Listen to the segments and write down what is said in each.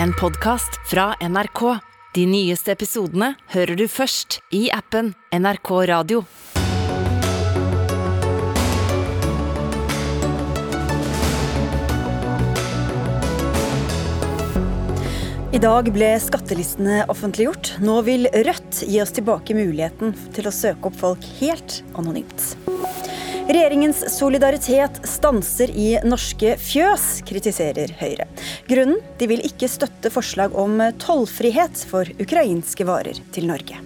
en podkast fra NRK. De nyeste episodene hører du først i appen NRK Radio. I dag ble skattelistene offentliggjort. Nå vil Rødt gi oss tilbake muligheten til å søke opp folk helt anonymt. Regjeringens solidaritet stanser i norske fjøs, kritiserer Høyre. Grunnen? De vil ikke støtte forslag om tollfrihet for ukrainske varer til Norge.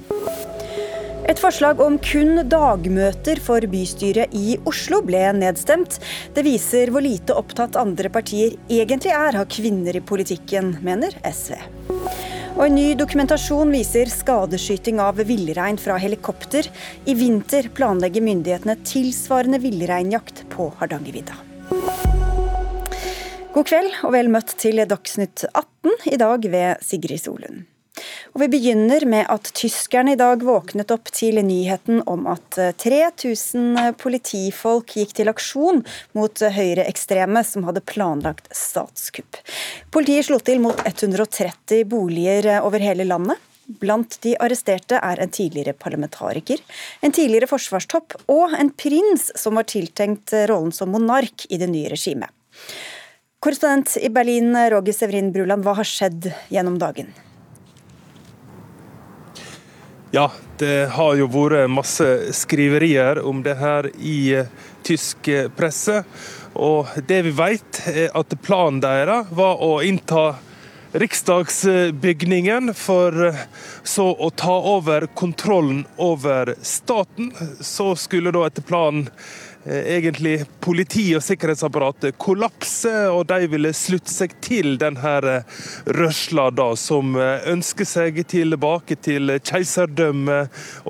Et forslag om kun dagmøter for bystyret i Oslo ble nedstemt. Det viser hvor lite opptatt andre partier egentlig er av kvinner i politikken, mener SV. Og En ny dokumentasjon viser skadeskyting av villrein fra helikopter. I vinter planlegger myndighetene tilsvarende villreinjakt på Hardangervidda. God kveld og vel møtt til Dagsnytt 18, i dag ved Sigrid Solund. Og Vi begynner med at tyskerne i dag våknet opp til nyheten om at 3000 politifolk gikk til aksjon mot høyreekstreme som hadde planlagt statskupp. Politiet slo til mot 130 boliger over hele landet. Blant de arresterte er en tidligere parlamentariker, en tidligere forsvarstopp og en prins som var tiltenkt rollen som monark i det nye regimet. Korrespondent i Berlin, Roger Severin Bruland, hva har skjedd gjennom dagen? Ja, det har jo vært masse skriverier om det her i eh, tysk presse. Og det vi vet, er at planen deres var å innta Riksdagsbygningen for eh, så å ta over kontrollen over staten. Så skulle da etter planen egentlig politi og sikkerhetsapparatet kollapse, og de ville slutte seg til denne eh, rørsla som eh, ønsker seg tilbake til keiserdømme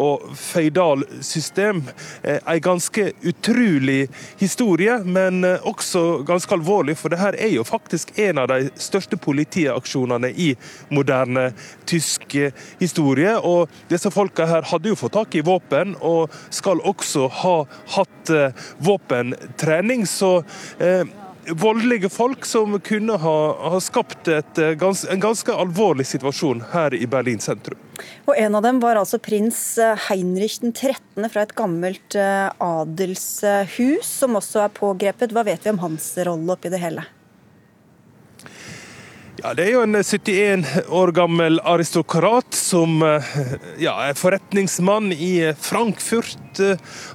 og føydalsystem. En ganske utrolig historie, men også ganske alvorlig, for dette er jo faktisk en av de største politiaksjonene i moderne tysk historie. Og disse folka her hadde jo fått tak i våpen, og skal også ha hatt våpentrening. Så eh, voldelige folk som kunne ha, ha skapt et, eh, gans, en ganske alvorlig situasjon her i Berlin sentrum. Og En av dem var altså prins Heinrich Heinrich 13. fra et gammelt eh, adelshus, som også er pågrepet. Hva vet vi om hans rolle oppi det hele? Ja, Det er jo en 71 år gammel aristokrat som ja, er forretningsmann i Frankfurt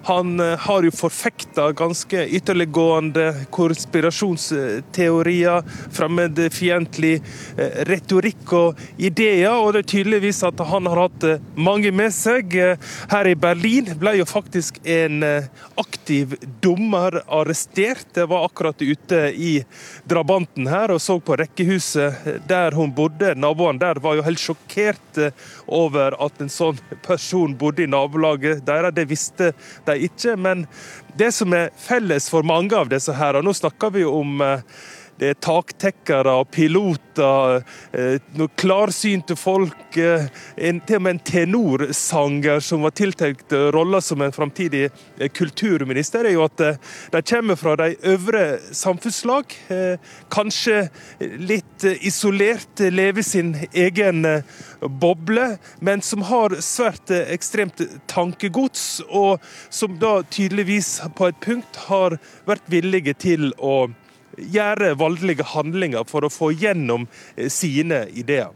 han eh, har jo forfekta ganske ytterliggående konspirasjonsteorier, fremmedfiendtlig eh, retorikk og ideer. Og det er tydeligvis at han har hatt eh, mange med seg. Her i Berlin ble jo faktisk en aktiv dommer arrestert. Det var akkurat ute i drabanten her og så på rekkehuset der hun bodde. Naboene der var jo helt sjokkert over at en sånn person bodde i nabolaget deres. Det visste de ikke. Men det som er felles for mange av disse her, og nå snakker vi om eh, det er taktekkere piloter, eh, noen klarsynte folk. Eh, en, til og med en tenorsanger som var tiltenkt rolla som en framtidig kulturminister, er jo at de kommer fra de øvre samfunnslag. Kanskje litt isolert, lever sin egen boble, men som har svært ekstremt tankegods, og som da tydeligvis på et punkt har vært villige til å gjøre voldelige handlinger for å få gjennom eh, sine ideer.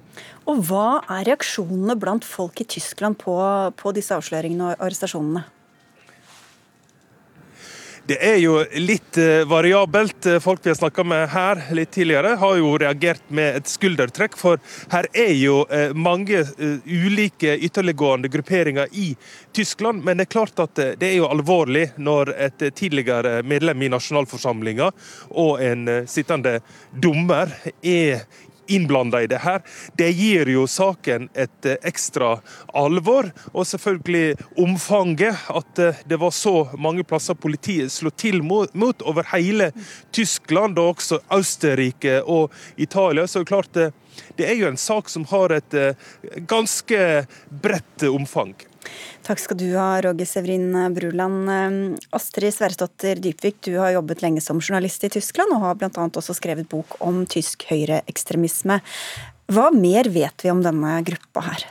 Og Hva er reaksjonene blant folk i Tyskland på, på disse avsløringene og arrestasjonene? Det er jo litt eh, variabelt. Folk vi har snakka med her litt tidligere, har jo reagert med et skuldertrekk. For her er jo eh, mange ulike ytterliggående grupperinger i Tyskland. Men det er klart at det er jo alvorlig når et tidligere medlem i nasjonalforsamlinga og en sittende dommer er innblanda i det her. Det gir jo saken et eh, ekstra alvor, og selvfølgelig omfanget. At eh, det var så mange plasser politiet slo til mot, over hele Tyskland, og også Østerrike og Italia. Så det er klart det, det er jo en sak som har et eh, ganske bredt omfang. Takk skal du ha, Roger Severin Bruland. Astrid Sverresdotter Dypvik, du har jobbet lenge som journalist i Tyskland, og har bl.a. også skrevet bok om tysk høyreekstremisme. Hva mer vet vi om denne gruppa her?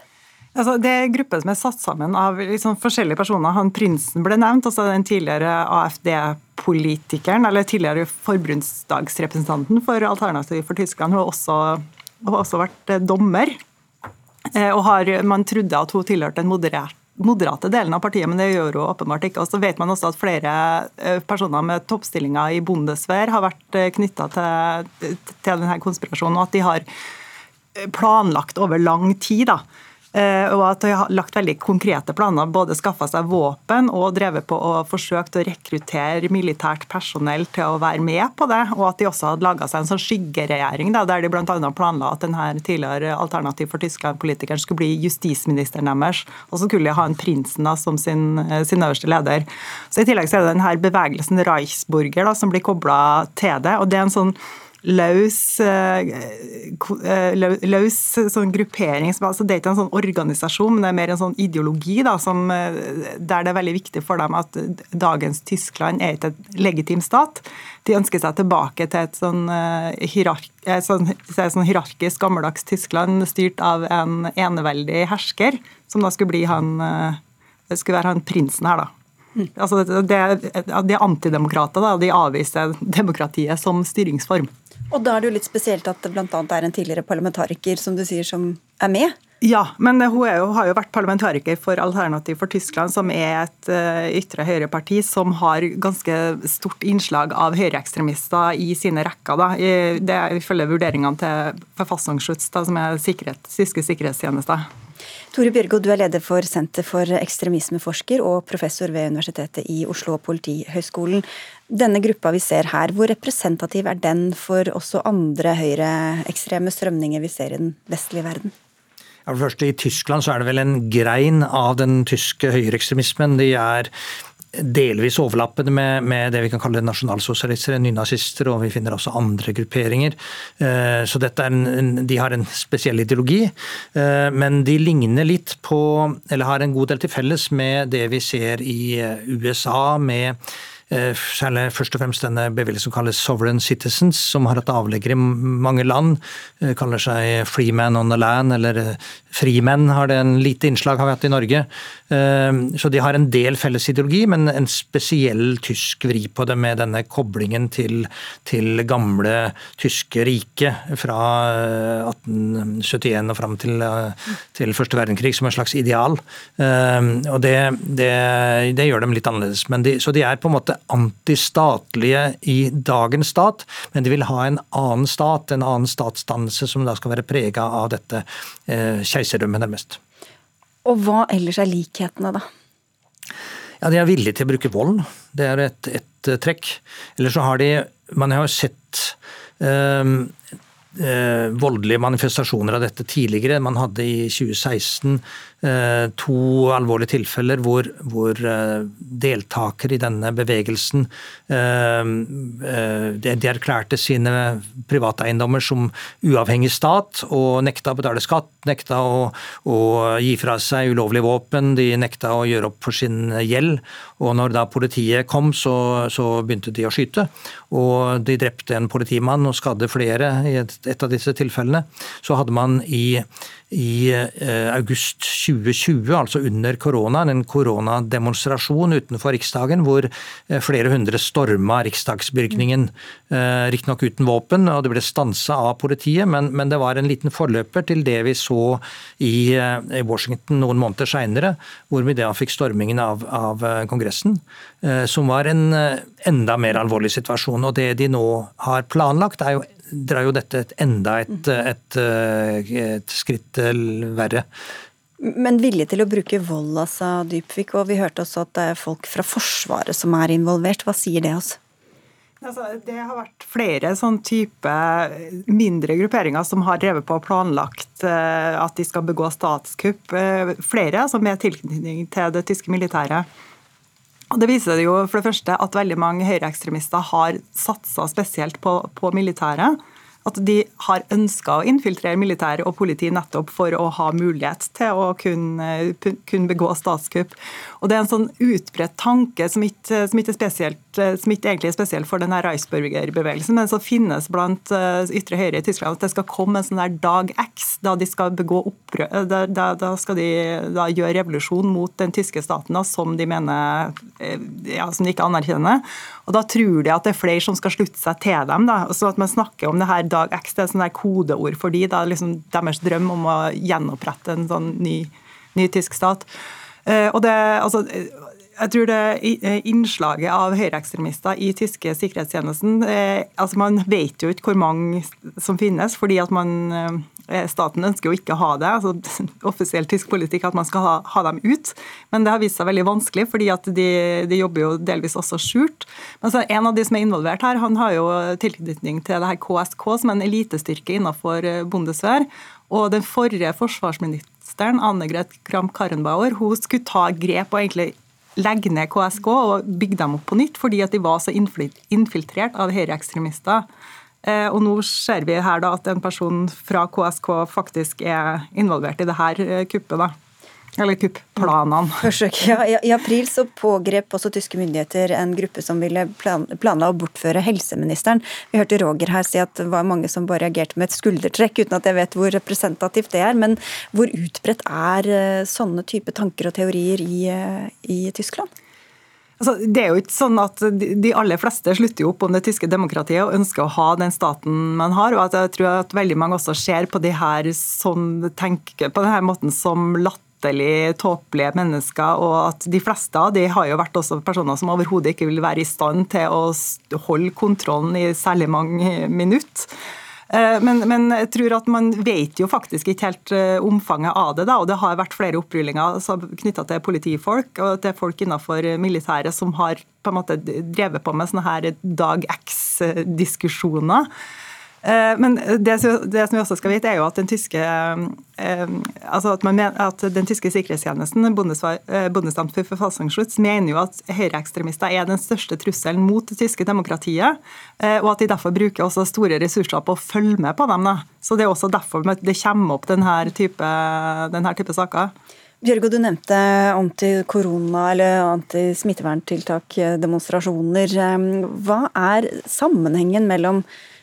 Altså, det er gruppe som er satt sammen av liksom forskjellige personer. Han Prinsen ble nevnt, altså den tidligere AFD-politikeren, eller tidligere forbundsdagsrepresentanten for Alternativ for Tyskland. Hun har også, også vært dommer. Eh, og har, Man trodde at hun tilhørte en moderert, moderate delen av partiet, men det gjør hun åpenbart ikke. Og så vet man også at flere eh, personer med toppstillinger i Bundeswehr har vært eh, knytta til, til denne konspirasjonen, og at de har planlagt over lang tid. da, eh, og at de har lagt veldig konkrete planer. Både skaffa seg våpen og drevet på og forsøkt å rekruttere militært personell til å være med på det. Og at de også hadde laga seg en sånn skyggeregjering da, der de bl.a. planla at denne tidligere Alternativ for Tyskland-politikeren skulle bli justisministeren deres. Og så skulle de ha en prinsen da, som sin, eh, sin øverste leder. Så I tillegg så er det denne bevegelsen Reichsburger da, som blir kobla til det. og det er en sånn løs, eh, eh, løs sånn gruppering. Altså det er ikke en sånn organisasjon, men det er mer en sånn ideologi da, som, eh, der det er veldig viktig for dem at dagens Tyskland er ikke et legitim stat. De ønsker seg tilbake til et sånn, hierark, sånn, sånn hierarkisk, gammeldags Tyskland styrt av en eneveldig hersker, som da skulle bli han skulle være han prinsen her, da. Mm. Altså det, de er antidemokrater. Da, de avviser demokratiet som styringsform. Og da er det jo litt spesielt at det bl.a. er en tidligere parlamentariker som du sier, som er med? Ja, men hun jo, har jo vært parlamentariker for Alternativ for Tyskland, som er et uh, ytre høyreparti som har ganske stort innslag av høyreekstremister i sine rekker. Da. Det er ifølge vurderingene til Verfassungsschutz, som er sikkerhet, tyske sikkerhetstjenester. Tore Bjørgo, du er leder for Senter for ekstremismeforsker og professor ved Universitetet i Oslo og Politihøgskolen. Denne gruppa vi ser her, hvor representativ er den for også andre høyreekstreme strømninger vi ser i den vestlige verden? For første, I Tyskland så er det vel en grein av den tyske høyreekstremismen. De er delvis overlappende med, med, det vi kan kalle nasjonalsosialister, nynazister, og vi finner også andre grupperinger. Eh, så en, de har en spesiell ideologi, eh, men de ligner litt på, eller har en god del til felles med det vi ser i eh, USA, med Særlig først og fremst denne bevegelsen som kalles Sovereign Citizens, som har hatt avleggere i mange land. Kaller seg Freeman on the Land, eller Frimenn har det en lite innslag har vi hatt i Norge. Så de har en del felles ideologi, men en spesiell tysk vri på det med denne koblingen til, til gamle tyske riket fra 1871 eh, og fram til, eh, til første verdenskrig som en slags ideal. Og det, det, det gjør dem litt annerledes. De, så de er på en måte antistatlige i dagens stat, men de vil ha en annen stat, en annen statsdannelse som da skal være prega av dette eh, keiserdømmet, nærmest. Og hva ellers er likhetene, da? Ja, De er villige til å bruke vold. Det er et, et eh, trekk. Eller så har de Man har jo sett um, uh, voldelige manifestasjoner av dette tidligere. Man hadde i 2016 Eh, to alvorlige tilfeller hvor, hvor eh, deltakere i denne bevegelsen eh, de erklærte sine privateiendommer som uavhengig stat og nekta å betale skatt, nekta å, å gi fra seg ulovlige våpen, de nekta å gjøre opp for sin gjeld. Og når da politiet kom, så, så begynte de å skyte. Og de drepte en politimann og skadde flere i et, et av disse tilfellene. Så hadde man i i eh, august 2020, altså under koronaen, en koronademonstrasjon utenfor Riksdagen hvor eh, flere hundre storma riksdagsbygningen. Eh, riktignok uten våpen, og det ble stansa av politiet, men, men, det var en liten forløper til det vi så i, i Washington noen måneder seinere, hvor vi da fikk stormingen av, av Kongressen, som var en enda mer alvorlig situasjon. Og det de nå har planlagt, er jo drar jo dette et, enda et, et, et, skritt verre. Men vilje til å bruke vold, altså, Dypvik. Og vi hørte også at det er folk fra Forsvaret som er involvert. Hva sier det oss? Altså, det har vært flere sånn type mindre grupperinger som har drevet på og planlagt uh, at de skal begå statskupp. Uh, flere som med tilknytning til det tyske militæret. Og Det viser det jo for det første at veldig mange høyreekstremister har satsa spesielt på, på militæret. At de har ønska å infiltrere militæret og politi nettopp for å ha mulighet til å kunne, kunne begå statskupp. Og Det er en sånn utbredt tanke som ikke, som ikke er spesielt som ikke egentlig er spesielt for denne Reisburger-bevegelsen, men som finnes blant ytre høyre i Tyskland, at det skal komme en sånn der dag X, da de skal begå opprør, da, da, da skal de da gjøre revolusjon mot den tyske staten da, som de mener ja, som de ikke anerkjenner. Og Da tror de at det er flere som skal slutte seg til dem. da, så at Man snakker om det her dag X, det er sånn der kodeord for de, da, liksom deres drøm om å gjenopprette en sånn ny, ny tysk stat. Eh, og det, altså, jeg tror det eh, innslaget av høyreekstremister i tyske sikkerhetstjenesten eh, altså Man vet jo ikke hvor mange som finnes, fordi at man, eh, staten ønsker jo ikke å ha det. altså Offisiell tysk politikk at man skal ha, ha, dem ut. Men det har vist seg veldig vanskelig, fordi at de, de jobber jo delvis også skjult. Men så En av de som er involvert her, han har jo tilknytning til det her KSK, som er en elitestyrke innenfor Bundeswehr. Og den forrige forsvarsministeren, Annegret Kramp-Karrenbauer, hun skulle ta grep og egentlig legge ned KSK og bygge dem opp på nytt, fordi at de var så infiltrert av høyreekstremister. Eh, og nå ser vi her da at en person fra KSK faktisk er involvert i det her eh, kuppet. da. Eller kupp-planene. Ja, I april så pågrep også tyske myndigheter en gruppe som ville plan planla å bortføre helseministeren. Vi hørte Roger her si at det var mange som bare reagerte med et skuldertrekk, uten at jeg vet hvor representativt det er. Men hvor utbredt er eh, sånne type tanker og teorier i, eh, i Tyskland? Altså, det er jo ikke sånn at De aller fleste slutter jo opp om det tyske demokratiet og ønsker å ha den staten man har. og at Jeg tror at veldig mange også ser på de her som tenker på denne måten som latt latterlig tåpelige mennesker, og at de fleste av de har jo vært også personer som overhodet ikke vil være i stand til å holde kontrollen i særlig mange minutter. Eh, men, men, jeg tror at man vet jo faktisk ikke helt eh, omfanget av det. Da, og Det har vært flere opprullinger knytta til politifolk og til folk innenfor militæret som har på en måte drevet på med sånne her dag X-diskusjoner. Eh, men det, det, som vi også skal vite, er jo at den tyske, eh, altså at, mener, at den tyske sikkerhetstjenesten, eh, Bundesamt for Verfassungsschutz, mener jo at høyreekstremister er den største trusselen mot det tyske demokratiet, og at de derfor bruker også store ressurser på å følge med på dem. Da. Så Det er også derfor det kommer opp denne type, denne type saker. Bjørgo, du nevnte antikorona- eller antismitteverntiltak, demonstrasjoner. Hva er sammenhengen mellom eh,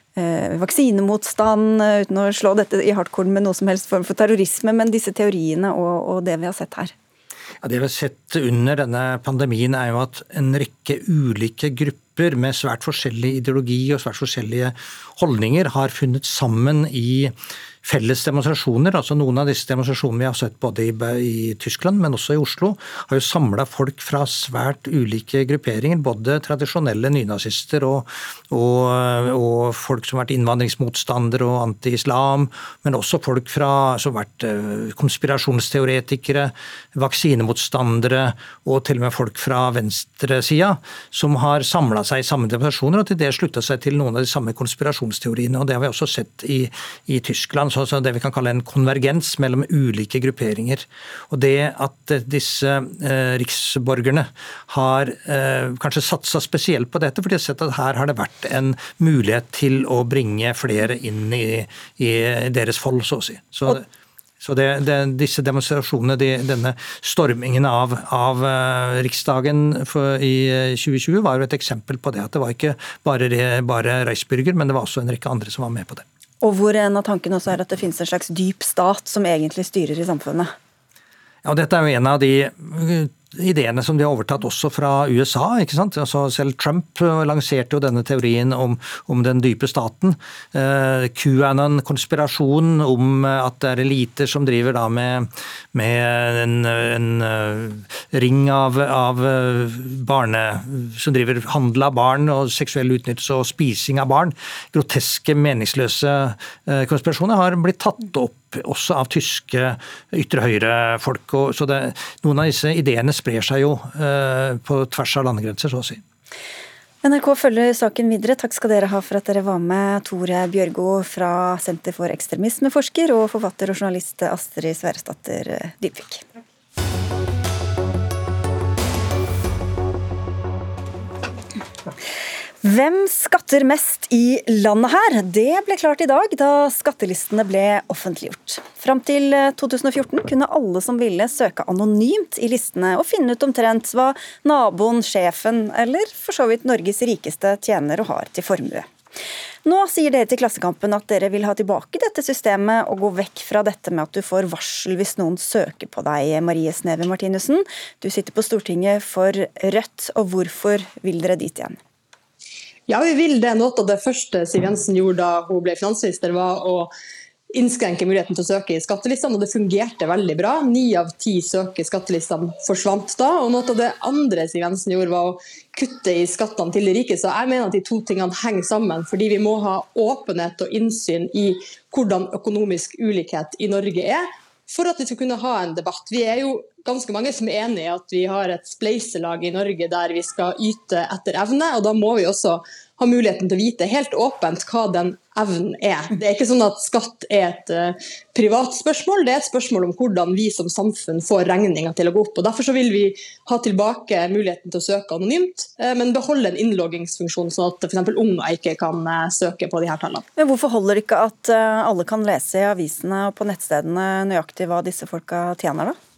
vaksinemotstand, eh, uten å slå dette i hardcore med noe som helst form for terrorisme, men disse teoriene og, og det vi har sett her? Ja, det vi har sett under denne pandemien, er jo at en rekke ulike grupper med svært forskjellig ideologi og svært forskjellige holdninger har funnet sammen i felles demonstrasjoner. altså Noen av disse demonstrasjonene vi har sett både i, i Tyskland, men også i Oslo, har jo samla folk fra svært ulike grupperinger. Både tradisjonelle nynazister og, og, og folk som har vært innvandringsmotstandere og anti-islam, men også folk fra, som har vært eh, konspirasjonsteoretikere, vaksinemotstandere og til og med folk fra venstresida, som har samla seg i samme demonstrasjoner og til det slutta seg til noen av de samme konspirasjonsteoriene. og Det har vi også sett i, i Tyskland altså det vi kan kalle en konvergens mellom ulike grupperinger. Og det at disse eh, riksborgerne har eh, kanskje satsa spesielt på dette, for de har sett at her har det vært en mulighet til å bringe flere inn i, i deres fold, så å si. Så, så det, det, disse demonstrasjonene, de, denne stormingen av, av uh, Riksdagen for, i 2020, var jo et eksempel på det. At det var ikke bare, bare Reisbürger, men det var også en rekke andre som var med på det. Og hvor en av tankene også er at det finnes en slags dyp stat som egentlig styrer i samfunnet. Ja, Dette er jo en av de ideene som de har overtatt også fra USA. ikke sant? Altså selv Trump eh, lanserte jo denne teorien om, om den dype staten. Eh, QAnon-konspirasjon om at det er eliter som driver da med, med en, en, eh, ring av, av, barne... Som driver handel av barn og seksuell utnyttelse og spising av barn. Groteske, meningsløse konspirasjoner har blitt tatt opp også av tyske ytre høyre-folk. Så det, noen av disse ideene sprer seg jo eh, på tvers av landegrenser, så å si. NRK følger saken videre. Takk skal dere ha for at dere var med, Tore Bjørgo fra Senter for ekstremismeforsker og forfatter og journalist Astrid Sverresdatter Dybvik. Hvem skatter mest i landet her? Det ble klart i dag da skattelistene ble offentliggjort. Fram til 2014 eh, kunne alle som ville søke anonymt i listene og finne ut omtrent hva naboen, sjefen eller for så vidt Norges rikeste tjener og har til formue. Nå sier dere til Klassekampen at dere vil ha tilbake dette systemet og gå vekk fra dette med at du får varsel hvis noen søker på deg, Marie Sneve Martinussen. Du sitter på Stortinget for Rødt, og hvorfor vil dere dit igjen? Ja, vi vil det. Noe av det første Siv Jensen gjorde da hun ble finansminister, var å innskrenke muligheten til å søke i skattelistene, og det fungerte veldig bra. Ni av ti søker skattelistene forsvant da. og Noe av det andre Siv Jensen gjorde, var å kutte i skattene til de rike. Så jeg mener at de to tingene henger sammen, fordi vi må ha åpenhet og innsyn i hvordan økonomisk ulikhet i Norge er, for at vi skal kunne ha en debatt. Vi er jo ganske mange som er enig i at vi har et spleiselag i Norge der vi skal yte etter evne. og Da må vi også ha muligheten til å vite helt åpent hva den evnen er. Det er ikke sånn at skatt er et uh, privat spørsmål, det er et spørsmål om hvordan vi som samfunn får regninga til å gå opp. og Derfor vil vi ha tilbake muligheten til å søke anonymt, uh, men beholde en innloggingsfunksjon, sånn at f.eks. unger ikke kan uh, søke på de her tallene. Men Hvorfor holder det ikke at alle kan lese i avisene og på nettstedene nøyaktig hva disse folka tjener, da?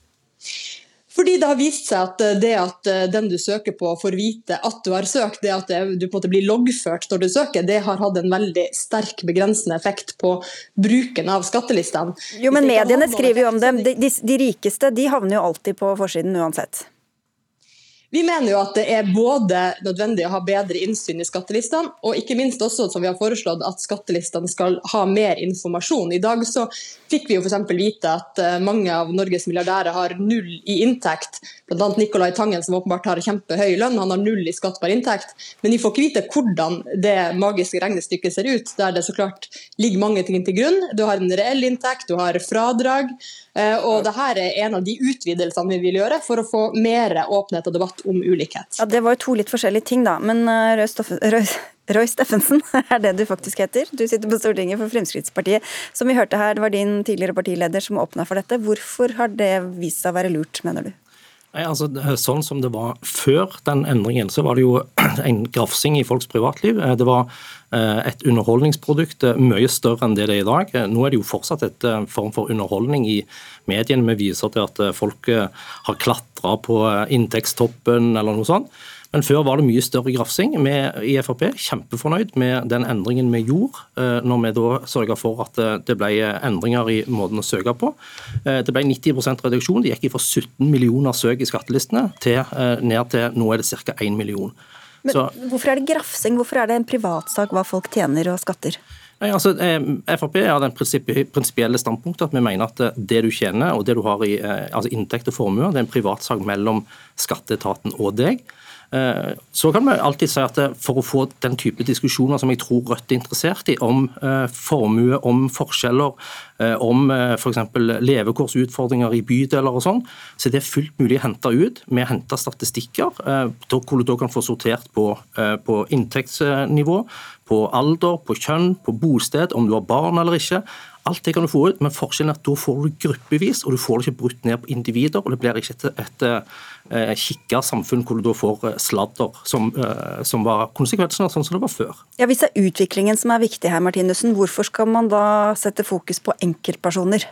Fordi det har vist seg at eh, det at eh, den du søker på får vite at du har søkt, det at du på en måte blir loggført når du søker, det har hatt en veldig sterk begrensende effekt på bruken av skattelistene. Jo, men mediene skriver jo om dem. De, de, de rikeste de havner jo alltid på forsiden uansett. Vi mener jo at det er både nødvendig å ha bedre innsyn i skattelistene, og ikke minst også, som vi har foreslått, at skattelistene skal ha mer informasjon. I dag så fikk vi jo f.eks. vite at eh, mange av Norges milliardærer har null i inntekt. Bl.a. Nicolai Tangen, som åpenbart har kjempehøy lønn, han har null i skattbar inntekt. Men vi får ikke vite hvordan det magiske regnestykket ser ut, der det så klart ligger mange ting til grunn. Du har en reell inntekt, du har fradrag. og og dette er en av de utvidelsene vi vil gjøre for å få mer åpenhet og debatt om ulikhet. Ja, Det var jo to litt forskjellige ting, da. Men Røy Roy, Roy Steffensen er det du faktisk heter. Du sitter på Stortinget for Fremskrittspartiet. Som vi hørte her, det var din tidligere partileder som åpna for dette. Hvorfor har det vist seg å være lurt, mener du? Nei, altså, sånn som det var før den endringen, så var det jo en grafsing i folks privatliv. Eh, det var eh, et underholdningsprodukt mye større enn det det er i dag. Nå er det jo fortsatt et form for underholdning i mediene. Vi viser til at folk har klatra på inntektstoppen eller noe sånt. Men før var det mye større grafsing. Vi i Frp kjempefornøyd med den endringen vi gjorde, eh, når vi da sørga for at eh, det ble endringer i måten å søke på. Eh, det ble 90% reduksjon. Det gikk fra 17 millioner søk i skattelistene til ned til nå er det ca. 1 million. Men Så, Hvorfor er det grafsing? Hvorfor er det en privatsak hva folk tjener og skatter? Nei, altså, Frp har den prinsipielle standpunktet at vi mener at det du tjener og det du har i altså inntekt og formue, det er en privatsak mellom skatteetaten og deg. Eh, så kan vi alltid si at eh, For å få den type diskusjoner som jeg tror Rødt er interessert i, om eh, formue, om forskjeller, om f.eks. levekårsutfordringer i bydeler og sånn, så det er fullt mulig å hente ut. Vi henter statistikker hvor du da kan få sortert på, på inntektsnivå, på alder, på kjønn, på bosted, om du har barn eller ikke. Alt det kan du få ut, men forskjellen er at da får du gruppevis, og du får det ikke brutt ned på individer. og Det blir ikke et, et, et eh, kikka samfunn hvor du da får eh, sladder, som, eh, som var konsekvensen av sånn som det var før. Ja, Hvis det er utviklingen som er viktig her, Martinussen, hvorfor skal man da sette fokus på enkeltpersoner?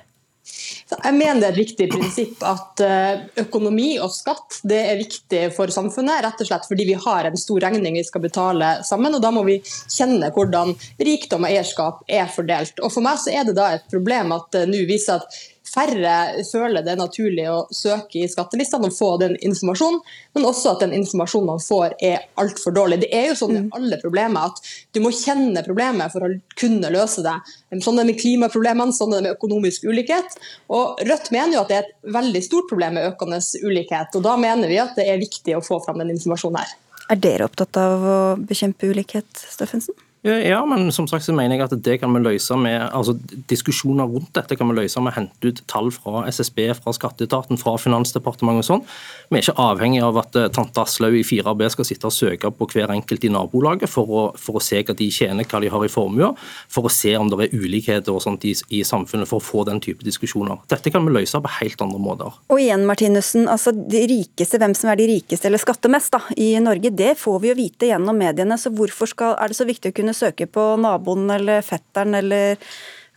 Jeg mener det er et viktig prinsipp at eh, økonomi og skatt det er viktig for samfunnet. Rett og slett fordi vi har en stor regning vi skal betale sammen. og Da må vi kjenne hvordan rikdom og eierskap er fordelt. Og For meg så er det da et problem at det nå viser at færre føler det er naturlig å søke i skattelistene og få den informasjonen, men også at den informasjonen man får er altfor dårlig. Det er jo sånn med mm. alle problemer at du må kjenne problemet for å kunne løse det. Sånn er det med klimaproblemene, sånn er det med økonomisk ulikhet. Og Rødt mener jo at det er et veldig stort problem med økende ulikhet, og da mener vi at det er viktig å få fram den informasjonen her. Er dere opptatt av å bekjempe ulikhet, Steffensen? Ja, men som sagt så mener jeg at det kan vi løse med altså Diskusjoner rundt dette kan vi løse med å hente ut tall fra SSB, fra Skatteetaten, fra Finansdepartementet og sånn. Vi er ikke avhengig av at eh, tante Aslaug i 4B skal sitte og søke på hver enkelt i nabolaget for å, for å se hva de tjener, hva de har i formue, for å se om det er ulikheter og sånt i, i, samfunnet, for å få den type diskusjoner. Dette kan vi løse på helt andre måter. Og igjen, Martinussen, altså de rikeste, hvem som er de rikeste eller skatter mest da, i Norge, det får vi jo vite gjennom mediene. så hvorfor skal, er det så viktig å kunne kunne søke på naboen eller fetteren eller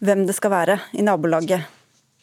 hvem det skal være i nabolaget?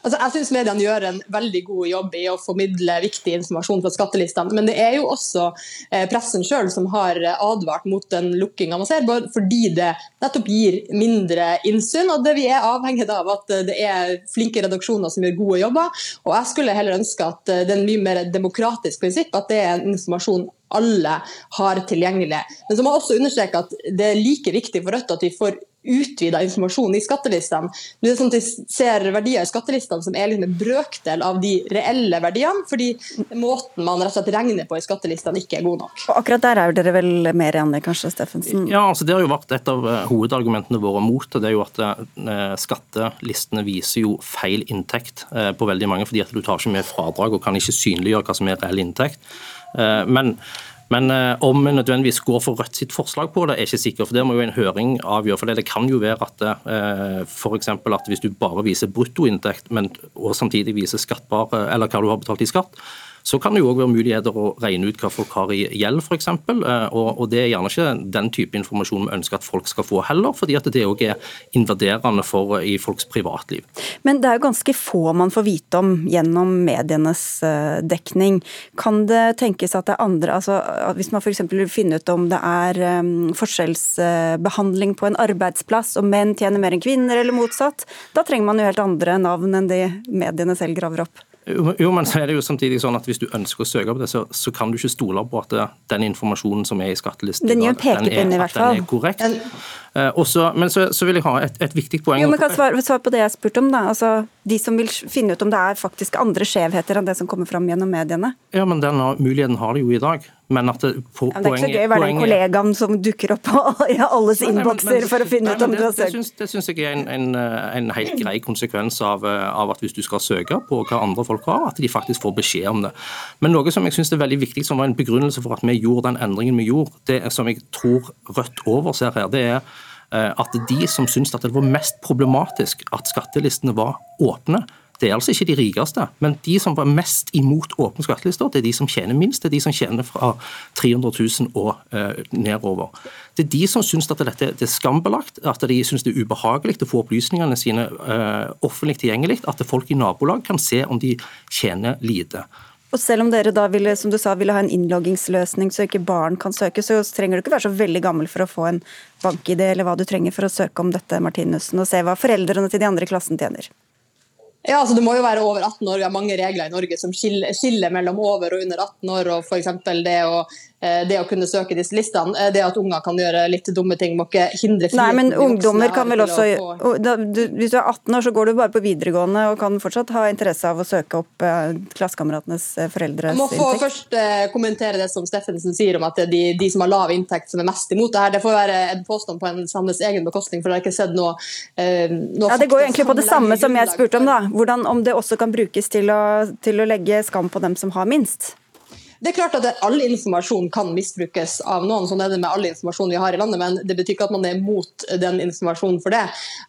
Altså, jeg syns mediene gjør en veldig god jobb i å formidle viktig informasjon fra skattelistene. Men det er jo også eh, pressen sjøl som har advart mot den lukkinga man ser, fordi det nettopp gir mindre innsyn. Og det vi er avhengig av at det er flinke redaksjoner som gjør gode jobber. Og jeg skulle heller ønske at det er en mye mer demokratisk prinsipp, at det er en informasjon alle har tilgjengelig. Men så må jeg også understreke at det er like viktig for Rødt at vi får utvida informasjon i skattelistene. Det er sånn at Vi ser verdier i skattelistene som er liksom en brøkdel av de reelle verdiene, fordi måten man rett og slett regner på i skattelistene ikke er god nok. Og akkurat der er dere vel mer enige, kanskje, Steffensen? Ja, altså Det har jo vært et av eh, hovedargumentene våre mot det. det er jo at eh, Skattelistene viser jo feil inntekt eh, på veldig mange, fordi at du tar ikke med fradrag og kan ikke synliggjøre hva som er reell inntekt. Eh, men, men eh, om vi nødvendigvis går for Rødt sitt forslag på det, er ikke sikkert. for Det må jo en høring avgjøre. for Det kan jo være at eh, f.eks. at hvis du bare viser bruttoinntekt, men og samtidig viser skattbar, eller hva du har betalt i skatt, så kan det jo òg være muligheter å regne ut hva folk har i gjeld, f.eks. Eh, og, og det er gjerne ikke den type informasjon vi ønsker at folk skal få heller, fordi at det òg er invaderende for, i folks privatliv. Men det er jo ganske få man får vite om gjennom medienes eh, dekning. Kan det tenkes at det er andre altså Hvis man f.eks. vil finne ut om det er forskjellsbehandling på en arbeidsplass, og menn tjener mer enn kvinner, eller motsatt, da trenger man jo helt andre navn enn de mediene selv graver opp. Jo, men så er det jo samtidig sånn at Hvis du ønsker å søke på det, så, så kan du ikke stole på at det, den informasjonen som er i skattelisten, den, den, at den er korrekt. Uh, også, men så, så, vil jeg ha et, et viktig poeng. Jo, men kan svare, svare på det jeg spurte om. da. Altså, de som vil finne ut om det er faktisk andre skjevheter enn det som kommer fram gjennom mediene. Ja, men Den muligheten har de jo i dag. Men at det, po men det er ikke så gøy å være den kollegaen som dukker opp i alles innbokser for å finne ut om du har søkt. Det, det syns jeg er en, en, en, helt grei konsekvens av, av, at hvis du skal søke på hva andre folk har, at de faktisk får beskjed om det. Men noe som jeg syns er veldig viktig, som var en begrunnelse for at vi gjorde den endringen vi gjorde, det som jeg tror Rødt overser her, det er Eh, at de som syntes at det var mest problematisk at skattelistene var åpne, det er altså ikke de rikeste, men de som var mest imot åpne skattelister, det er de som tjener minst. Det er de som tjener fra 300 000 og eh, nedover. Det er de som syns at dette er skambelagt, at de syns det er ubehagelig å få opplysningene sine eh, offentlig tilgjengelig, at folk i nabolag kan se om de tjener lite. Og selv om dere da ville, som du sa, ville ha en innloggingsløsning så ikke barn kan søke, så trenger du ikke være så veldig gammel for å få en bank-ID eller hva du trenger for å søke om dette, Martinussen, og se hva foreldrene til de andre i klassen tjener. Ja, altså Du må jo være over 18 år. Vi har mange regler i Norge som skiller, skiller mellom over og under 18 år. og for det å Eh, det å kunne søke disse listene. Eh, det at unger kan gjøre litt dumme ting, må ikke hindre friheten. Nei, men ungdommer kan vel også få... Hvis du er 18 år, så går du bare på videregående og kan fortsatt ha interesse av å søke opp eh, klassekameratenes foreldres inntekt. Jeg må få først kommentere det som Steffensen sier om at det er de, de, som har lav inntekt som er mest imot det her. Det får være en påstand på en Sandnes egen bekostning, for det har ikke sett noe, noe Ja, Det går egentlig på det samme som jeg spurte om, da. Hvordan, om det også kan brukes til å, til å legge skam på dem som har minst? Det er klart at All informasjon kan misbrukes av noen, sånn er det med all informasjon vi har i landet, men det betyr ikke at man er mot den informasjonen for det.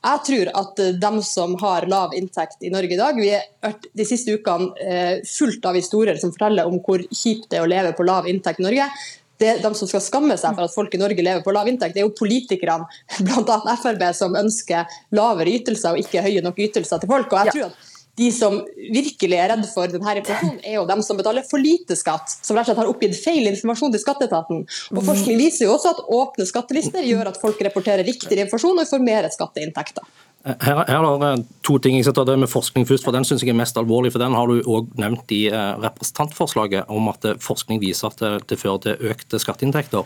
Jeg tror at dem som har lav inntekt i Norge i dag, vi har hørt de siste ukene eh, fullt av historier som forteller om hvor kjipt det er å leve på lav inntekt i Norge det de som skal skamme seg for at folk i Norge lever på lav inntekt, det er jo politikerne, bl.a. Frp, som ønsker lavere ytelser og ikke høye nok ytelser til folk. og jeg tror at de som virkelig er redd for denne informasjonen, er jo dem som betaler for lite skatt, som rett og slett har oppgitt feil informasjon til skatteetaten. Og Forskning viser jo også at åpne skattelister gjør at folk rapporterer riktigere informasjon og får mer skatteinntekter. Her, her er det to ting. Jeg ta det med forskning først, for Den synes jeg er mest alvorlig. for Den har du òg nevnt i eh, representantforslaget, om at forskning viser at det, det fører til økte skatteinntekter.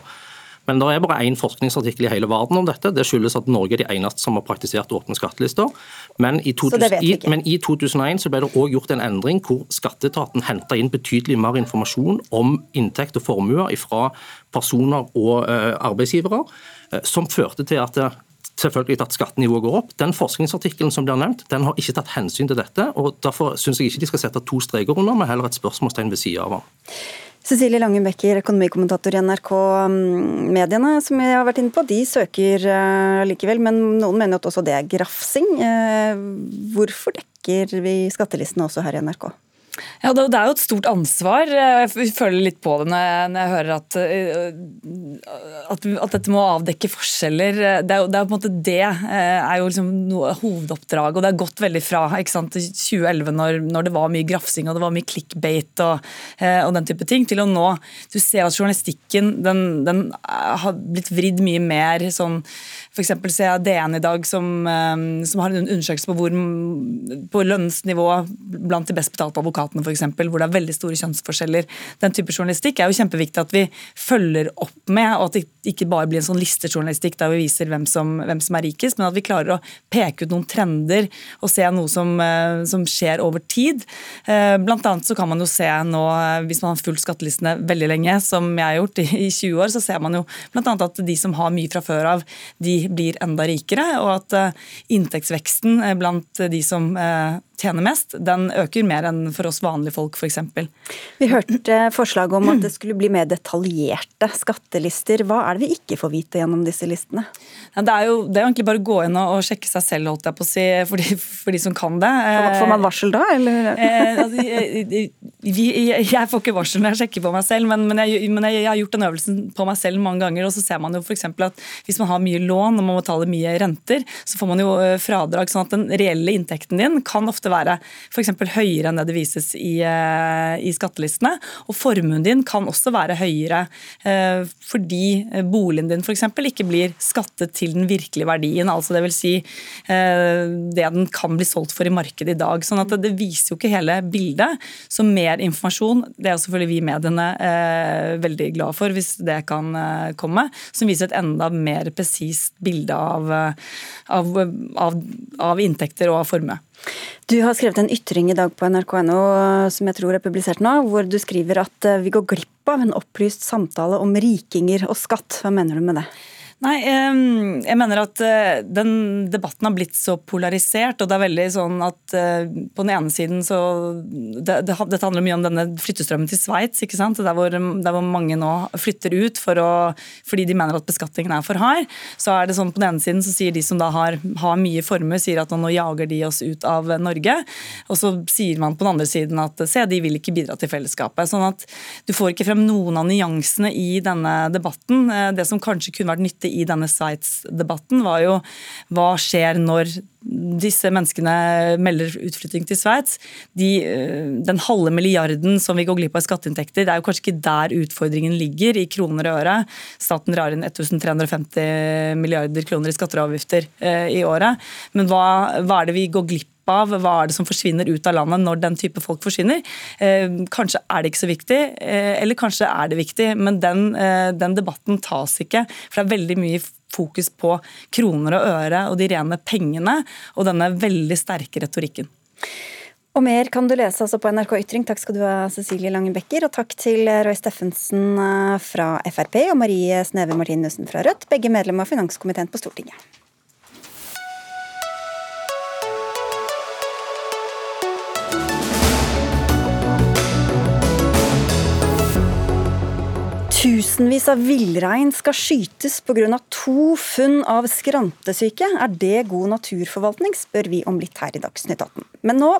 Men det er bare én forskningsartikkel i hele verden om dette. Det skyldes at Norge er de eneste som har praktisert åpne skattelister. Men i, 2000, i, men i 2001 så ble det òg gjort en endring hvor skatteetaten henta inn betydelig mer informasjon om inntekt og formuer fra personer og arbeidsgivere. som førte til at selvfølgelig at skattenivået går opp. Den forskningsartikkelen som blir nevnt, den har ikke tatt hensyn til dette. og Derfor syns jeg ikke de skal sette to streker under, men heller et spørsmålstegn ved sida av den. Cecilie Langen Becker, økonomikommentator i NRK. Mm, mediene som jeg har vært inne på, de søker uh, likevel, men noen mener at også det er grafsing. Uh, hvorfor dekker vi skattelistene også her i NRK? Ja, Det er jo et stort ansvar. Jeg føler litt på det når jeg, hører at, eh, at, at, dette må avdekke forskjeller. Det er jo, det er på en måte det eh, er jo liksom noe hovedoppdraget. og Det har gått veldig fra ikke sant, 2011, når, når, det var mye grafsing og det var mye clickbait og, eh, og, den type ting, til å nå Du ser at journalistikken den, den har blitt vridd mye mer sånn F.eks. ser jeg DN i dag som, som har en undersøkelse på, hvor, på lønnsnivå blant de best betalte advokatene f.eks., hvor det er veldig store kjønnsforskjeller. Den type journalistikk er jo kjempeviktig at vi følger opp med, og at det ikke bare blir en sånn listejournalistikk der vi viser hvem som, hvem som, er rikest, men at vi klarer å peke ut noen trender og se noe som, eh, som skjer over tid. Eh, blant annet så kan man jo se nå, eh, hvis man har fulgt skattelistene veldig lenge, som jeg har gjort i 20 år, så ser man jo bl.a. at de som har mye fra før av, de blir enda rikere, og at inntektsveksten blant de som tjener mest, den øker mer enn for oss vanlige folk f.eks. Vi hørte forslag om at det skulle bli mer detaljerte skattelister. Hva er det vi ikke får vite gjennom disse listene? Det, er jo, det er egentlig bare å gå inn og, sjekke seg selv, holdt jeg på å si, for de, for de som kan det. Får man varsel da, eller? Eh, altså, jeg, får ikke varsel når jeg sjekker på meg selv, men, men, jeg, men jeg, har gjort den øvelsen på meg selv mange ganger. og så ser man jo for at Hvis man har mye lån og man må betale mye renter, så får man jo eh, fradrag. sånn at den reelle inntekten din kan ofte være f.eks. høyere enn det det vises i, eh, i skattelistene. Og formuen din kan også være høyere eh, fordi boligen din f.eks. ikke blir skattet til den virkelige verdien. altså vil si eh, det den kan bli solgt for i markedet i dag. sånn at det viser jo ikke hele bildet. Så mer informasjon, det er selvfølgelig vi mediene veldig glad for hvis det kan komme, som viser et enda mer presist bilde av, av, av, av inntekter og av formue. Du har skrevet en ytring i dag på nrk.no som jeg tror er publisert nå, hvor du skriver at eh, vi går glipp av en opplyst samtale om rikinger og skatt. Hva mener du med det? Nei, jeg mener at eh, den debatten har blitt så polarisert. og det er veldig sånn at eh, På den ene siden så det, det, Dette handler mye om denne flyttestrømmen til Sveits. Der, hvor, der hvor mange nå flytter ut for å, fordi de mener at beskatningen er for hard. Så er det sånn på den ene siden så sier de som da har, har mye formue, sier at nå jager de oss ut av Norge. Og så sier man på den andre siden at se, de vil ikke bidra til fellesskapet. sånn at Du får ikke frem noen av nyansene i denne debatten. Eh, det som kanskje kunne vært nyttig i denne Sveits-debatten, var jo hva skjer når disse menneskene melder utflytting til Sveits. De, eh, den halve milliarden som vi går glipp av i skatteinntekter, det er jo kanskje ikke der utfordringen ligger, i kroner og øre. Staten drar inn 1350 milliarder kroner i skatter og avgifter eh, i året. Men hva, hva er det vi går glipp av? Hva er det som forsvinner ut av landet når den type folk forsvinner? Eh, kanskje er det ikke så viktig, eh, eller kanskje er det viktig. Men den, eh, den debatten tas ikke. For det er veldig mye fokus på kroner og øre og de rene pengene, og denne veldig sterke retorikken. Og mer kan du lese altså på NRK Ytring. Takk skal du ha, Cecilie Lange Becker. Og takk til Roy Steffensen fra Frp og Marie Sneve Martinussen fra Rødt, begge medlemmer av finanskomiteen på Stortinget. Tusenvis av villrein skal skytes pga. to funn av skrantesyke. Er det god naturforvaltning, spør vi om litt her i Dagsnytt 18. Men nå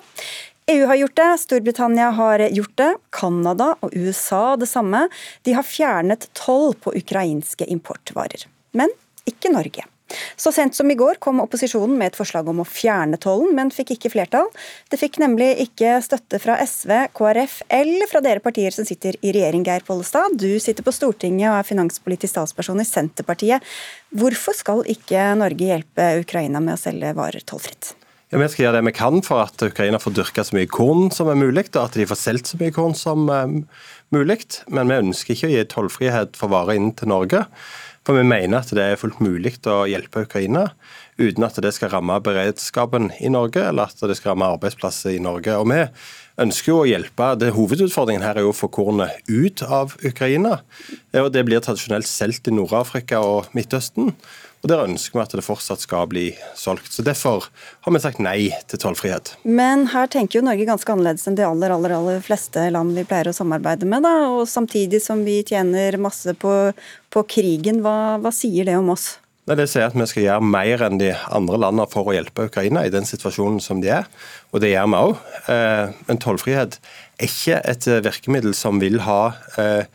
EU har gjort det, Storbritannia har gjort det, Canada og USA det samme. De har fjernet toll på ukrainske importvarer. Men ikke Norge. Så sent som i går kom opposisjonen med et forslag om å fjerne tollen, men fikk ikke flertall. Det fikk nemlig ikke støtte fra SV, KrF eller fra dere partier som sitter i regjering, Geir Pollestad. Du sitter på Stortinget og er finanspolitisk statsperson i Senterpartiet. Hvorfor skal ikke Norge hjelpe Ukraina med å selge varer tollfritt? Ja, Vi skal gjøre det vi kan for at Ukraina får dyrka så mye korn som er mulig, og at de får solgt så mye korn som er mulig. Men vi ønsker ikke å gi tollfrihet for varer inn til Norge. For vi mener at det er fullt mulig å hjelpe Ukraina uten at det skal ramme beredskapen i Norge eller at det skal ramme arbeidsplasser i Norge. Og vi ønsker jo å hjelpe. Det Hovedutfordringen her er jo å få kornet ut av Ukraina. og Det blir tradisjonelt solgt i Nord-Afrika og Midtøsten. Og Der ønsker vi at det fortsatt skal bli solgt. Så Derfor har vi sagt nei til tollfrihet. Men her tenker jo Norge ganske annerledes enn de aller, aller, aller fleste land vi pleier å samarbeide med. da, og Samtidig som vi tjener masse på, på krigen. Hva, hva sier det om oss? Nei, Det sier at vi skal gjøre mer enn de andre landene for å hjelpe Ukraina i den situasjonen som de er. Og det gjør vi òg. Eh, men tollfrihet er ikke et virkemiddel som vil ha eh,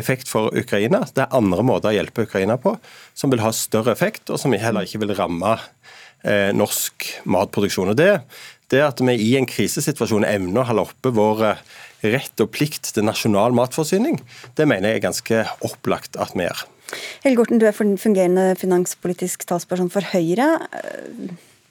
effekt for Ukraina. Det er andre måter å hjelpe Ukraina på som vil ha større effekt, og som heller ikke vil ramme eh, norsk matproduksjon. Og det, det at vi i en krisesituasjon evner å holde oppe vår eh, rett og plikt til nasjonal matforsyning, det mener jeg er ganske opplagt at vi gjør. Helge Orten, du er fungerende finanspolitisk talsperson for Høyre.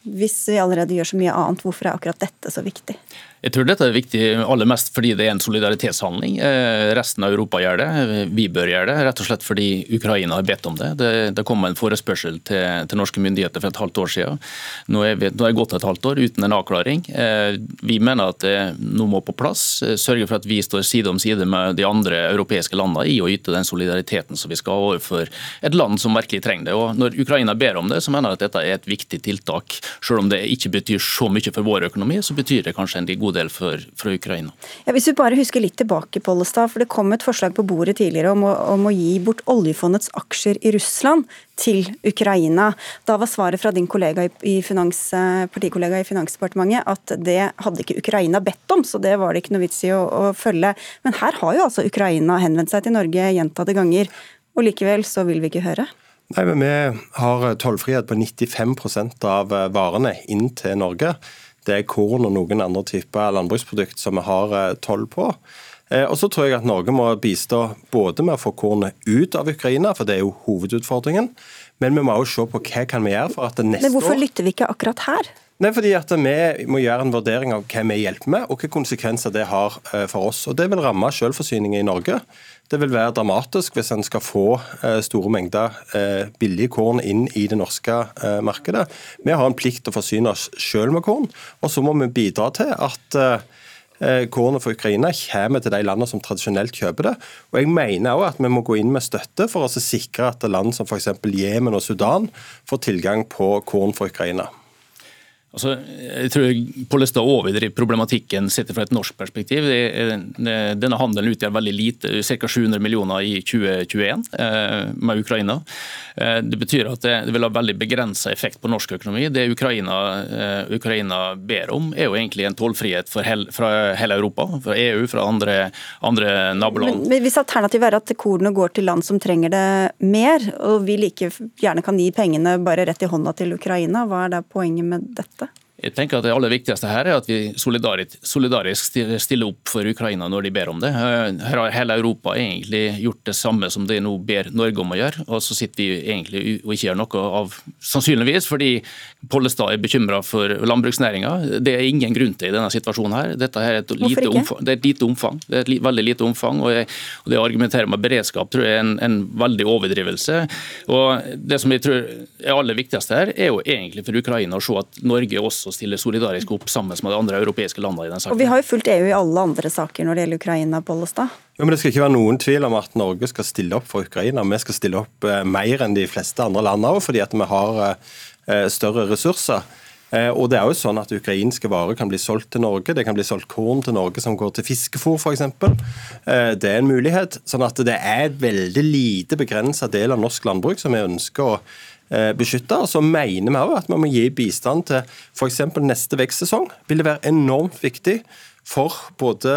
Hvis vi allerede gjør så mye annet, hvorfor er akkurat dette så viktig? Jeg tror dette er viktig aller mest fordi det er en solidaritetshandling. Eh, resten av Europa gjør det. Vi bør gjøre det, rett og slett fordi Ukraina har bedt om det. Det, det kom en forespørsel til, til, norske myndigheter for et halvt år siden. Nå er, vi, nå er det gått et halvt år uten en avklaring. Eh, vi mener at det nå må på plass. Eh, sørge for at vi står side om side med de andre europeiske landene i å yte den solidariteten som vi skal ha overfor et land som virkelig trenger det. Og Når Ukraina ber om det, så mener jeg at dette er et viktig tiltak. Selv om det ikke betyr så mye for vår økonomi, så betyr det kanskje en god god del for, for Ukraina. Ja, hvis vi bare husker litt tilbake, Pollestad, for Det kom et forslag på bordet tidligere om å, om å gi bort oljefondets aksjer i Russland til Ukraina. Da var svaret fra din kollega i finans, eh, partikollega i Finansdepartementet at det hadde ikke Ukraina bedt om, så det var det ikke noe vits i å, å følge. Men her har jo altså Ukraina henvendt seg til Norge gjentatte ganger, og likevel så vil vi ikke høre. Nei, men Vi har tollfrihet på 95% av varene inn til Norge det er korn og noen andre typer landbruksprodukt som vi har eh, toll på. Eh, og så tror jeg at Norge må bistå både med å få kornet ut av Ukraina, for det er jo hovedutfordringen, men vi må også se på hva kan vi gjøre for at neste år Men hvorfor lytter vi ikke akkurat her? Nei, fordi at Vi må gjøre en vurdering av hva vi hjelper med, og hvilke konsekvenser det har eh, for oss. Og Det vil ramme selvforsyningen i Norge. Det vil være dramatisk hvis en skal få eh, store mengder billige billig korn inn i det norske markedet. Vi har en plikt til å forsyne oss selv med korn, og så må vi bidra til at kornet for Ukraina kommer til de landene som tradisjonelt kjøper det. Og jeg mener også at Vi må gå inn med støtte for å sikre at land som f.eks. Jemen og Sudan får tilgang på korn for Ukraina. Altså, jeg tror Pollestad overdriver problematikken sett fra et norsk perspektiv. denne handelen utgjør veldig lite, ca. 700 millioner i 2021 eh, med Ukraina. Eh, det betyr at det, vil ha veldig begrensa effekt på norsk økonomi. Det Ukraina, eh, Ukraina ber om, er jo egentlig en tollfrihet fra hele Europa, fra EU, fra andre, andre naboland. Men, men Hvis alternativet er at kornet går til land som trenger det mer, og vi like gjerne kan gi pengene bare rett i hånda til Ukraina, hva er da poenget med dette? Jeg tenker at Det aller viktigste her er at vi solidarisk stiller opp for Ukraina når de ber om det. Her har hele Europa egentlig gjort det samme som de nå ber Norge om å gjøre. Og så sitter vi egentlig og ikke gjør noe av sannsynligvis fordi Pollestad er bekymra for landbruksnæringa. Det er ingen grunn til i denne situasjonen. her. Dette er et lite omfang. Det er et lite omfang. Det er et veldig lite omfang. Og, jeg, og det å argumentere med beredskap tror jeg er en, en veldig overdrivelse. Og Det som jeg tror er aller viktigste her, er jo egentlig for Ukraina å se at Norge også også stiller solidarisk opp sammen med de andre europeiske landene i den saken. Og Vi har jo fulgt EU i alle andre saker når det gjelder Ukraina, Pollestad. Ja, men Det skal ikke være noen tvil om at Norge skal stille opp for Ukraina. Vi skal stille opp eh, mer enn de fleste andre land òg, fordi at vi har eh, større ressurser. Eh, og det er jo sånn at Ukrainske varer kan bli solgt til Norge. Det kan bli solgt korn til Norge som går til fiskefôr f.eks. Det er en mulighet. Sånn at det er et veldig lite begrensa del av norsk landbruk som vi ønsker å Eh, beskytte. Og så mener vi også at vi må gi bistand til f.eks. neste vekstsesong. Vil det være enormt viktig for både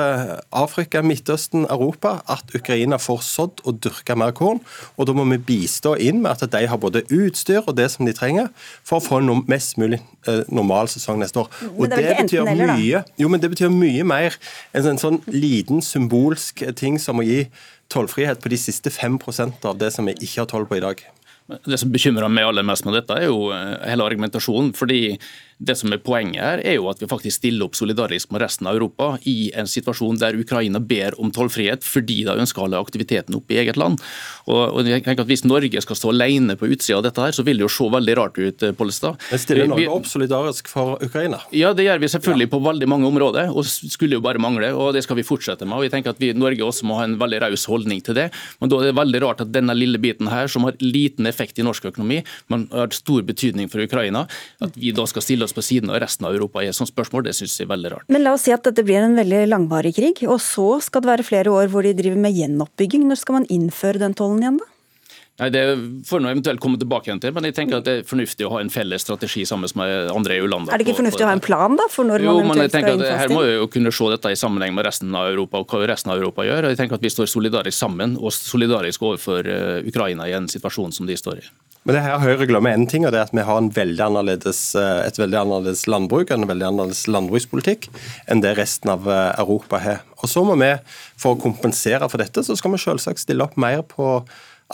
Afrika, Midtøsten, Europa at Ukraina får sådd og dyrka mer korn. Og da må vi bistå inn med at de har både utstyr og det som de trenger for å få en mest mulig eh, normal sesong neste år. Og men det, det betyr heller, mye, jo, men det betyr mye mer enn en sånn liten symbolsk ting som å gi tollfrihet på de siste 5% av det som vi ikke har toll på i dag. Det som bekymrer meg aller mest med dette, er jo eh, hele argumentasjonen. fordi Det som er Poenget her er jo at vi faktisk stiller opp solidarisk med resten av Europa i en situasjon der Ukraina ber om tollfrihet fordi de ønsker å holde aktiviteten oppe i eget land. Og, jeg tenker at Hvis Norge skal stå alene på utsida av dette, her, så vil det jo se veldig rart ut. Eh, Pollestad. Men Stiller Norge opp solidarisk for Ukraina? Ja, det gjør vi selvfølgelig ja. på veldig mange områder. og skulle jo bare mangle, og Det skal vi fortsette med. og vi tenker at vi, Norge også må ha en veldig raus holdning til det. Men da er det veldig rart at denne lille biten her, som har liten effekt i norsk økonomi, men har stor betydning for Ukraina, at vi da skal stille oss på siden av resten av Europa i et sånt spørsmål, det synes jeg er veldig rart. Men la oss si at dette blir en veldig langvarig krig, og så skal det være flere år hvor de driver med gjenoppbygging. Når skal man innføre den tollen igjen, da? Nei, Det får noe eventuelt komme tilbake igjen til, men jeg tenker at det er fornuftig å ha en felles strategi sammen med andre EU-land. Er det ikke fornuftig å ha en plan da, for når jo, man eventuelt skal innfase Her må vi jo kunne se dette i sammenheng med resten av Europa og hva resten av Europa gjør. Jeg tenker at Vi står solidarisk sammen og solidarisk overfor eh, Ukraina i en situasjon som de står i. Men det her Høyre glemmer en ting, og det er at vi har veldig eh, et veldig annerledes landbruk en veldig annerledes landbrukspolitikk enn det resten av eh, Europa har. Og så må vi, For å kompensere for dette, så skal vi selvsagt stille opp mer på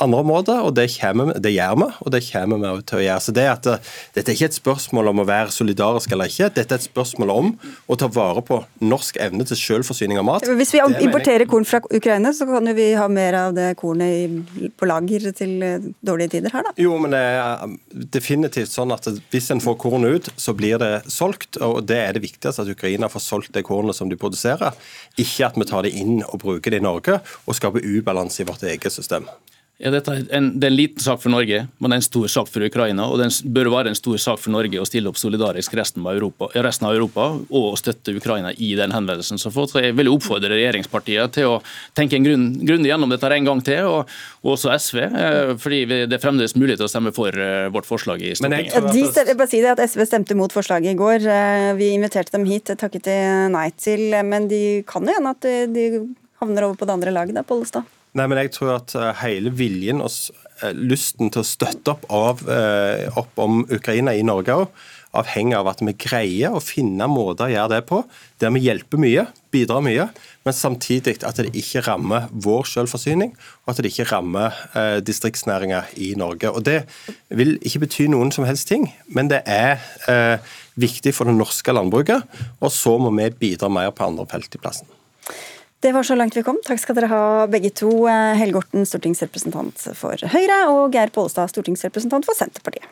andre områder, og det, kommer, det gjør vi, og det kommer vi til å gjøre. Så det at Dette er ikke et spørsmål om å være solidarisk eller ikke, dette er et spørsmål om å ta vare på norsk evne til selvforsyning av mat. Hvis vi importerer korn fra Ukraina, så kan jo vi ha mer av det kornet på lager til eh, dårlige tider her, da? Jo, men det er definitivt sånn at hvis en får korn ut, så blir det solgt, og det er det viktigste at Ukraina får solgt det kornet som de produserer, ikke at vi tar det inn og bruker det i Norge og skaper ubalanse i vårt eget system. Ja, dette er en, det er en liten sak for Norge, men det er en stor sak for Ukraina. Og det bør være en stor sak for Norge å stille opp solidarisk resten av Europa, resten av Europa og støtte Ukraina i den henvendelsen som fått. Så jeg vil oppfordre regjeringspartiene til å tenke en grunn, grundig gjennom dette en gang til, og, og også SV. Eh, fordi det er fremdeles mulig til å stemme for eh, vårt forslag i Stortinget. De, jeg bare si det at SV stemte mot forslaget i går. Eh, vi inviterte dem hit, takket de nei til. Men de kan jo hende at de havner over på det andre laget, da, Pollestad? Nei, men jeg tror at eh, hele viljen og eh, lysten til å støtte opp, av, eh, opp om Ukraina i Norge òg, avhenger av at vi greier å finne måter å gjøre det på, der vi hjelper mye, bidrar mye, men samtidig at det ikke rammer vår selvforsyning, og at det ikke rammer distriktsnæringer i Norge. Og Det vil ikke bety noen som helst ting, men det er viktig for det norske landbruket, og så må vi bidra mer på andre felt i plassen. Det var så langt vi kom. Takk skal dere ha begge to. Eh, Helge Orten, stortingsrepresentant for Høyre, og Geir Pollestad, stortingsrepresentant for Senterpartiet.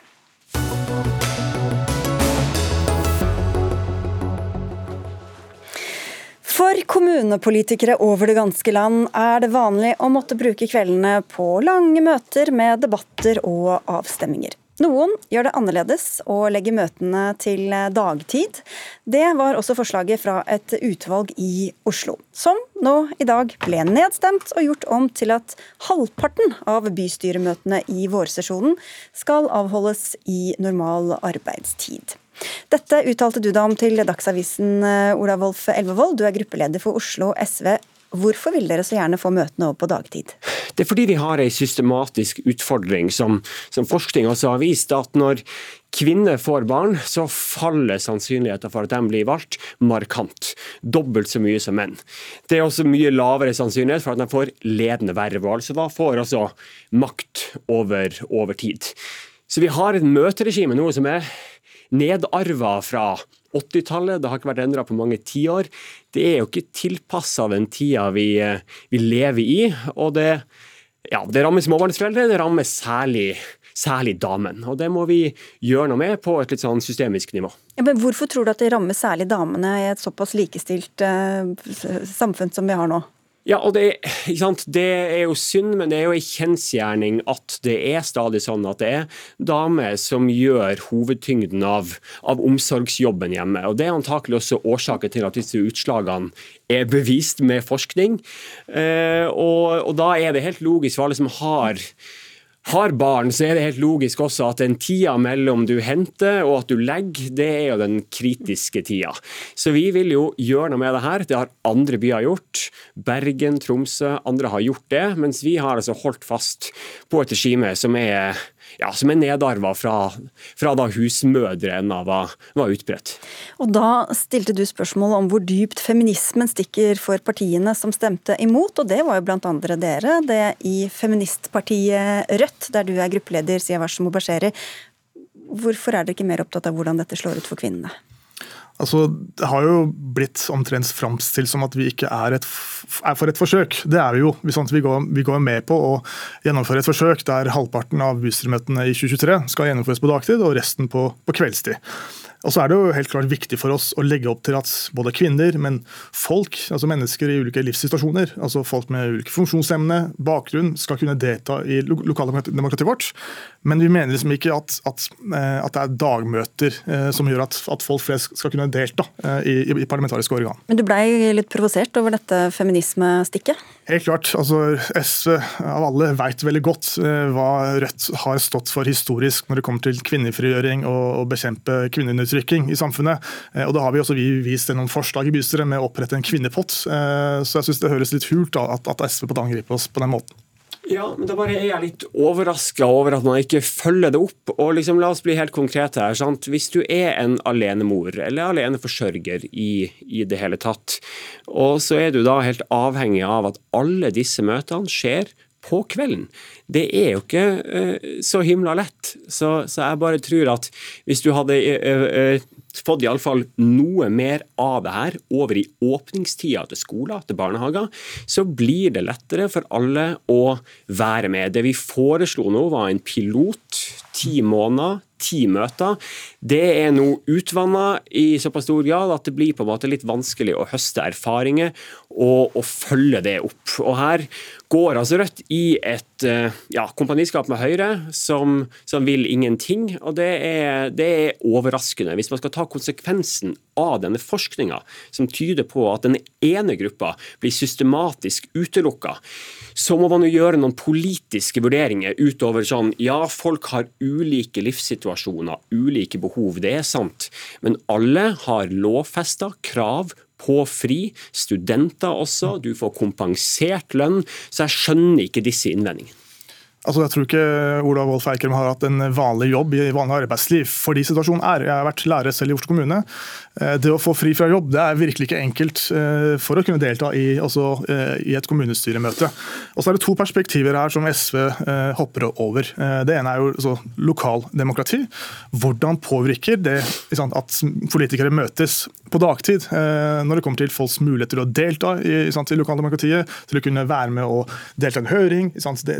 For kommunepolitikere over det ganske land er det vanlig å måtte bruke kveldene på lange møter med debatter og avstemminger. Noen gjør det annerledes og legger møtene til dagtid. Det var også forslaget fra et utvalg i Oslo, som nå i dag ble nedstemt og gjort om til at halvparten av bystyremøtene i vårsesjonen skal avholdes i normal arbeidstid. Dette uttalte du deg om til Dagsavisen, Olav Wolf Elvevold. Du er gruppeleder for Oslo SV Hvorfor vil dere så gjerne få møtene over på dagtid? Det er fordi vi har en systematisk utfordring som, som forskning også har vist, at når kvinner får barn, så faller sannsynligheten for at de blir valgt markant. Dobbelt så mye som menn. Det er også mye lavere sannsynlighet for at de får ledende verv, altså da får altså makt over, over tid. Så vi har et møteregime nå som er nedarva fra 80-tallet. Det har ikke vært endra på mange tiår. Det er jo ikke tilpassa den tida vi, eh, vi, lever i. Og det, ja, det rammer småbarnsforeldre, det rammer særlig, særlig damen. Og det må vi gjøre noe med på et litt sånn systemisk nivå. Ja, men Hvorfor tror du at det rammer særlig damene i et såpass likestilt uh, samfunn som vi har nå? Ja, og det, det, er jo synd, men det er jo en kjensgjerning at det er stadig sånn at det er damer som gjør hovedtyngden av, av omsorgsjobben hjemme. Og Det er antakelig også årsaken til at disse utslagene er bevist med forskning. Eh, og, og da er det helt logisk for alle som har har barn, så er det helt logisk også at den tida mellom du henter og at du legger, det er jo den kritiske tida. Så vi vil jo gjøre noe med det her. Det har andre byer gjort. Bergen, Tromsø, andre har gjort det. Mens vi har altså holdt fast på et regime som er ja, som er nedarva fra, fra da husmødrene var, var utbredt. Og Da stilte du spørsmål om hvor dypt feminismen stikker for partiene som stemte imot, og det var jo blant andre dere. Det i feministpartiet Rødt, der du er gruppeleder, Siavash Mubasheri. Hvorfor er dere ikke mer opptatt av hvordan dette slår ut for kvinnene? Altså, Det har jo blitt omtrent framstilt som at vi ikke er, et, er, for et forsøk. Det er vi jo. Sånn vi, går, vi, går, med på å gjennomføre et forsøk der halvparten av bystyremøtene i 2023 skal gjennomføres på dagtid og resten på, på kveldstid. Og så er det jo helt klart viktig for oss å legge opp til at både kvinner, men folk, altså mennesker i ulike livssituasjoner, altså folk med ulike funksjonsevne, bakgrunn, skal kunne delta i lokaldemokratiet vårt. Men vi mener liksom ikke at, at, eh, at det er dagmøter eh, som gjør at, at, folk flest skal kunne delta eh, i, i parlamentariske organ. Men du blei litt provosert over dette feminismestikket? Helt klart. altså SV av alle veit veldig godt hva Rødt har stått for historisk når det kommer til kvinnefrigjøring og å bekjempe kvinneundertrykking undertrykking i samfunnet. Eh, og Da har vi også vist gjennom forslag i bystyret med å opprette en kvinnepott. Eh, så jeg syns det høres litt hult at, SV på angriper oss på den måten. Ja, men Da bare er jeg litt overraska over at man ikke følger det opp. og liksom La oss bli helt konkrete her. sant? Hvis du er en alenemor eller aleneforsørger i, i det hele tatt, og så er du da helt avhengig av at alle disse møtene skjer på kvelden. Det er jo ikke uh, så himla lett. Så, så, jeg bare tror at hvis du hadde uh, uh, fått iallfall noe mer av det her over i åpningstida til skoler, til barnehager, så blir det lettere for alle å være med. Det vi foreslo nå, var en pilot. Ti måneder, ti møter. Det er nå utvanna i såpass stor grad at det blir på en måte litt vanskelig å høste erfaringer og, og følge det opp. Og Her går altså Rødt i et eh, ja, kompaniskap med Høyre som, som vil ingenting. og det er, det er, overraskende. Hvis man skal ta konsekvensen av denne forskninga, som tyder på at den ene gruppa blir systematisk utelukka, så må man jo gjøre noen politiske vurderinger utover sånn ja, folk har ulike livssituasjoner, ulike behov, det er sant, men alle har lovfesta krav på fri. Studenter også. Du får kompensert lønn. Så jeg skjønner ikke disse innvendingene. Altså, jeg tror ikke Ola Wolf Eikrem har hatt en vanlig jobb i vanlig arbeidsliv. fordi situasjonen er. Jeg har vært lærer selv i Oslo kommune. Eh, det å få fri fra jobb det er virkelig ikke enkelt eh, for å kunne delta i, altså, i et kommunestyremøte. Og så er det to perspektiver her som SV hopper over. Det ene er jo altså, lokaldemokrati. Hvordan påvirker det at politikere møtes på dagtid når det kommer til folks mulighet til å delta i, i lokaldemokratiet, til å kunne være med og delta i en høring,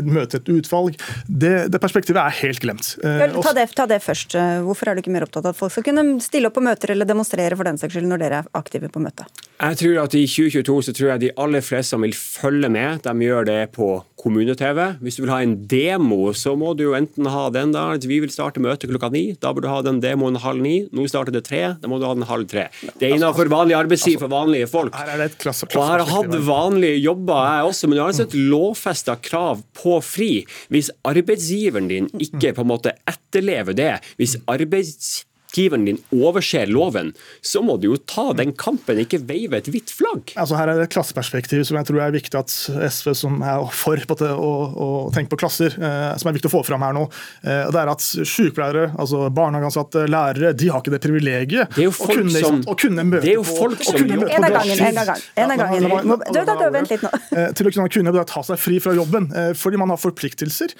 møte et utfall utvalg. Det, det perspektivet er helt glemt. Ja, ta, det, ta, det, først. Hvorfor er du ikke mer opptatt av at folk skal kunne stille opp på møter eller demonstrere for den saks skyld når dere er aktive på møtet? Jeg tror at I 2022 så tror jeg de aller fleste som vil følge med, de gjør det på kommune-TV. Hvis du vil ha en demo, så må du jo enten ha den da. Vi vil starte møtet klokka ni. Da bør du ha den demoen halv ni. Nå starter det tre. Da må du ha den halv tre. Det er innenfor vanlig arbeidstid for vanlige folk. Her er det et klasse, klasse, og jeg har hatt vanlige jobber, jeg også, men du har altså et lovfesta krav på fri. Hvis arbeidsgiveren din ikke på en måte etterlever det, hvis arbeids arbeidsgiveren din overser loven, så må du jo ta den kampen, ikke veive et hvitt flagg. Altså Her er det et klasseperspektiv som jeg tror er viktig at SV, som er for på det, å, å, tenke på klasser, eh, som er viktig å få fram her nå. Eh, det er at Sykepleiere, altså barnehageansatte, lærere, de har ikke det privilegiet det er jo folk å kunne, som, å kunne møte det er jo folk på, som En av gangen. En av gangen. En av gangen. Vent litt nå. Eh, til å kunne, kunne ta seg fri fra jobben, eh, fordi man har forpliktelser.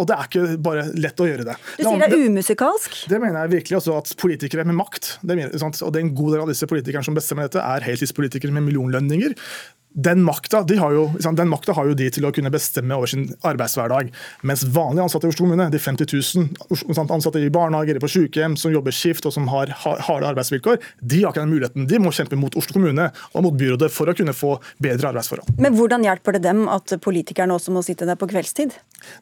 Og det er ikke bare lett å gjøre det. Du sier det er umusikalsk? Det mener jeg virkelig altså at politikere med makt, det og det er en god del av disse politikerne som bestemmer dette, er heltidspolitikere med millionlønninger den makta, de har jo, den har jo de til å kunne bestemme over sin arbeidshverdag. Mens vanlige ansatte i Oslo kommune, de 50 000 ansatte i barnehager, på sykehjem, som jobber skift og som har harde arbeidsvilkår, de har ikke den muligheten. De må kjempe mot Oslo kommune og mot byrådet for å kunne få bedre arbeidsforhold. Men hvordan hjelper det dem at politikerne også må sitte der på kveldstid?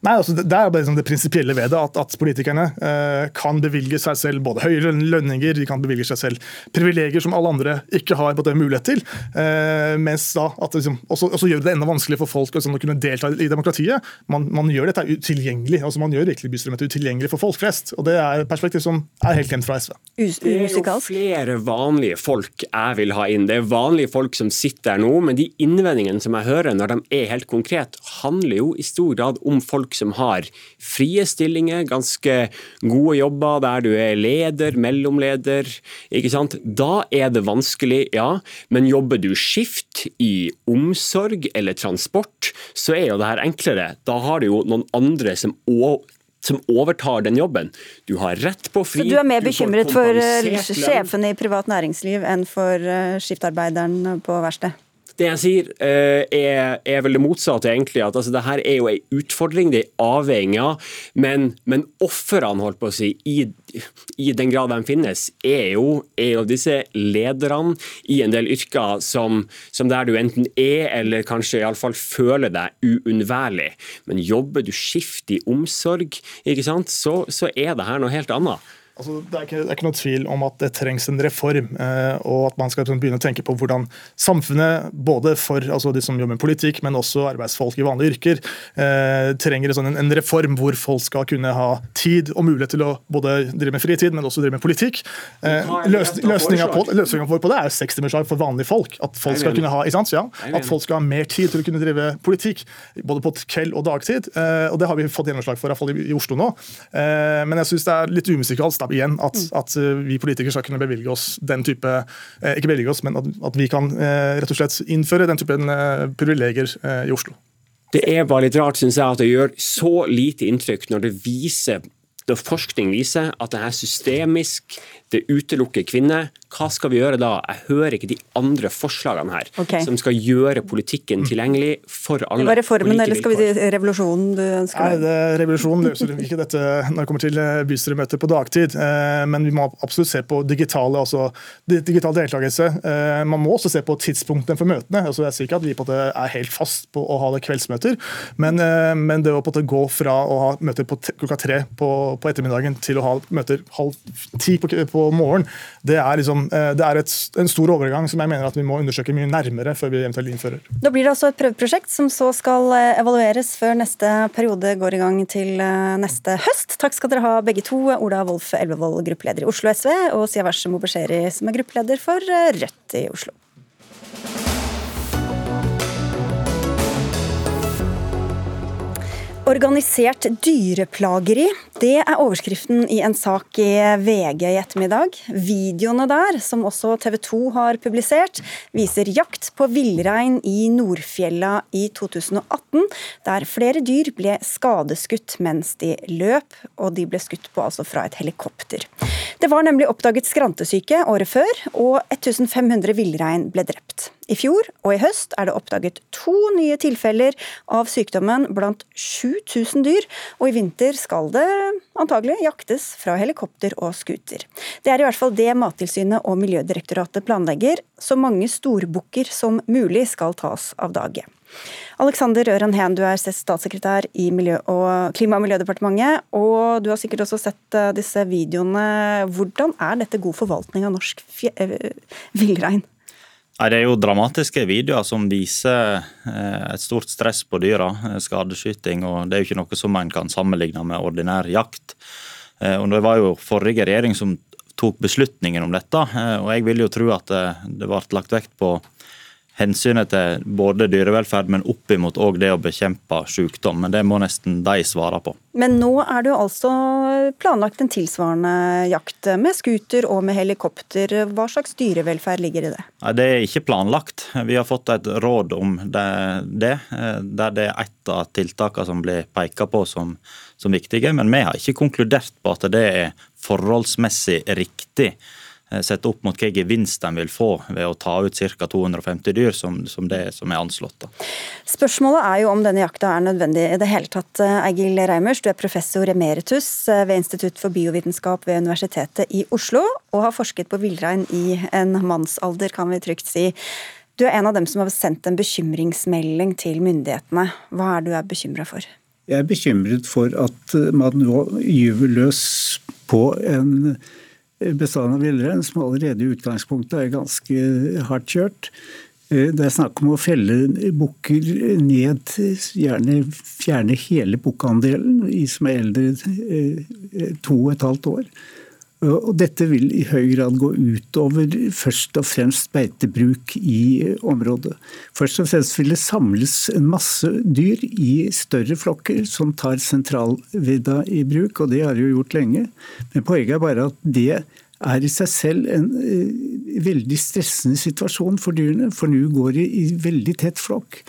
Nei, altså Det, er bare liksom det prinsipielle ved det, at, at politikerne eh, kan bevilge seg selv både høyere lønninger, de kan bevilge seg selv privilegier som alle andre ikke har på det mulighet til. Eh, mens da at liksom, også, også gjør det enda vanskeligere for folk liksom, å kunne delta i demokratiet. Man, man gjør dette utilgjengelig. altså Man gjør virkelig bystyremøtet utilgjengelig for folk flest. og Det er et perspektiv som er helt glemt fra SV. Det er jo flere vanlige folk jeg vil ha inn. Det er vanlige folk som sitter der nå, men de innvendingene som jeg hører når de er helt konkret, handler jo i stor grad om folk som har frie stillinger, ganske gode jobber der du er leder, mellomleder. ikke sant? Da er det vanskelig, ja, men jobber du skift i omsorg eller transport, så er jo det her enklere. Da har du jo noen andre som òg som overtar den jobben. Du har rett på fri Så du er mer bekymret for sjefen sjefene i privat næringsliv enn for eh, skiftarbeideren på verksted? Det jeg sier, eh, er, er, vel det motsatte, egentlig. At altså, det er jo en utfordring, det er avhengig av. Men, men ofrene, holdt på å si, i, i, den grad de finnes, er jo, er jo disse lederne i en del yrker som, som, der du enten er, eller kanskje iallfall føler deg uunnværlig. Men jobber du skift i omsorg, ikke sant, så, så er det her noe helt annet. Altså, det, er ikke, det, er ikke, noe tvil om at det trengs en reform, eh, og at man skal begynne å tenke på hvordan samfunnet, både for altså de som jobber med politikk, men også arbeidsfolk i vanlige yrker, eh, trenger sånn en, en, reform hvor folk skal kunne ha tid og mulighet til å både drive med fritid, men også drive med politikk. Eh, løs, Løsninga på, på, det er jo sekstimersdag for vanlige folk. At folk skal kunne ha, ja, at folk skal ha mer tid til å kunne drive politikk, både på kveld og dagtid. Eh, og Det har vi fått gjennomslag for, iallfall i, i Oslo nå. Eh, men jeg syns det er litt umusikalsk igjen at, mm. at, eh, vi politikere skal kunne bevilge oss den type eh, Ikke bevilge oss, men at, at vi kan eh, rett og slett innføre den typen privilegier i Oslo. Det er bare litt rart, synes jeg, at det gjør så lite inntrykk når det viser når forskning viser at det er systemisk, det utelukker kvinner, hva skal vi gjøre da? Jeg hører ikke de andre forslagene her, okay. som skal gjøre politikken tilgjengelig for alle. Det var reformen, eller skal vi si revolusjonen du ønsker? Nei, det, Revolusjonen løser ikke dette når det kommer til eh, bystyremøter på dagtid, eh, men vi må absolutt se på digitale, altså digital deltakelse. Eh, man må også se på tidspunktene for møtene. Altså, jeg sier ikke at vi på det er helt fast på å ha det kveldsmøter, men, men det å på det gå fra å ha møter på klokka tre på, på ettermiddagen til å ha møter halv ti på, på morgenen, det er liksom eh, det er et, en stor overgang som jeg mener at vi må undersøke mye nærmere før vi eventuelt innfører. Da blir det altså et prøveprosjekt som så skal eh, evalueres før neste periode går i gang til eh, neste høst. Takk skal dere ha begge to, Ola Wolf Elvevold, gruppeleder i Oslo SV, og Siavash Mobasheri, som er gruppeleder for Rødt i Oslo. Organisert dyreplageri, det er overskriften i en sak i VG i ettermiddag. Videoene der, som også TV 2 har publisert, viser jakt på villrein i Nordfjella i 2018, der flere dyr ble skadeskutt mens de løp, og de ble skutt på altså fra et helikopter. Det var nemlig oppdaget skrantesyke året før, og 1500 villrein ble drept. I fjor og i høst er det oppdaget to nye tilfeller av sykdommen blant 7000 dyr, og i vinter skal det antagelig jaktes fra helikopter og scooter. Det er i hvert fall det Mattilsynet og Miljødirektoratet planlegger. Så mange storbukker som mulig skal tas av dage. Alexander Øren Heen, du er statssekretær i Miljø og Klima- og miljødepartementet, og du har sikkert også sett eh, disse videoene. Hvordan er dette god forvaltning av norsk eh, villrein? Det er jo dramatiske videoer som viser eh, et stort stress på dyra. Eh, skadeskyting. og Det er jo ikke noe som en kan sammenligne med ordinær jakt. Eh, og Det var jo forrige regjering som tok beslutningen om dette. og Jeg vil jo tro at det ble lagt vekt på hensynet til både dyrevelferd, men oppimot òg det å bekjempe sykdom. Men det må nesten de svare på. Men nå er det jo altså planlagt en tilsvarende jakt med scooter og med helikopter. Hva slags dyrevelferd ligger i det? Det er ikke planlagt. Vi har fått et råd om det, det der det er et av tiltakene som blir pekt på som, som viktige. Men vi har ikke konkludert på at det er forholdsmessig riktig sett opp mot hva gevinst en vil få ved å ta ut ca. 250 dyr, som, som, det som er anslått. Da. Spørsmålet er jo om denne jakta er nødvendig i det hele tatt. Eh, Eigil Reimers, du er professor emeritus eh, ved Institutt for biovitenskap ved Universitetet i Oslo, og har forsket på villrein i en mannsalder, kan vi trygt si. Du er en av dem som har sendt en bekymringsmelding til myndighetene. Hva er du er bekymra for? Jeg er bekymret for at man nå gyver løs på en bestanden av villrein, som allerede i utgangspunktet er ganske hardt kjørt. Eh, det er snakk om å felle bukker ned, gjerne fjerne hele bukkandelen, som er eldre eh, to og et halvt år. Og dette vil i høy grad gå utover først og fremst beitebruk i området. Først og fremst vil det samles en masse dyr i større flokker som tar sentralvidda i bruk, og det har de jo gjort lenge. Men poenget er bare at det er i seg selv en eh, veldig stressende situasjon for dyrene, for nå går de i veldig tett flokk.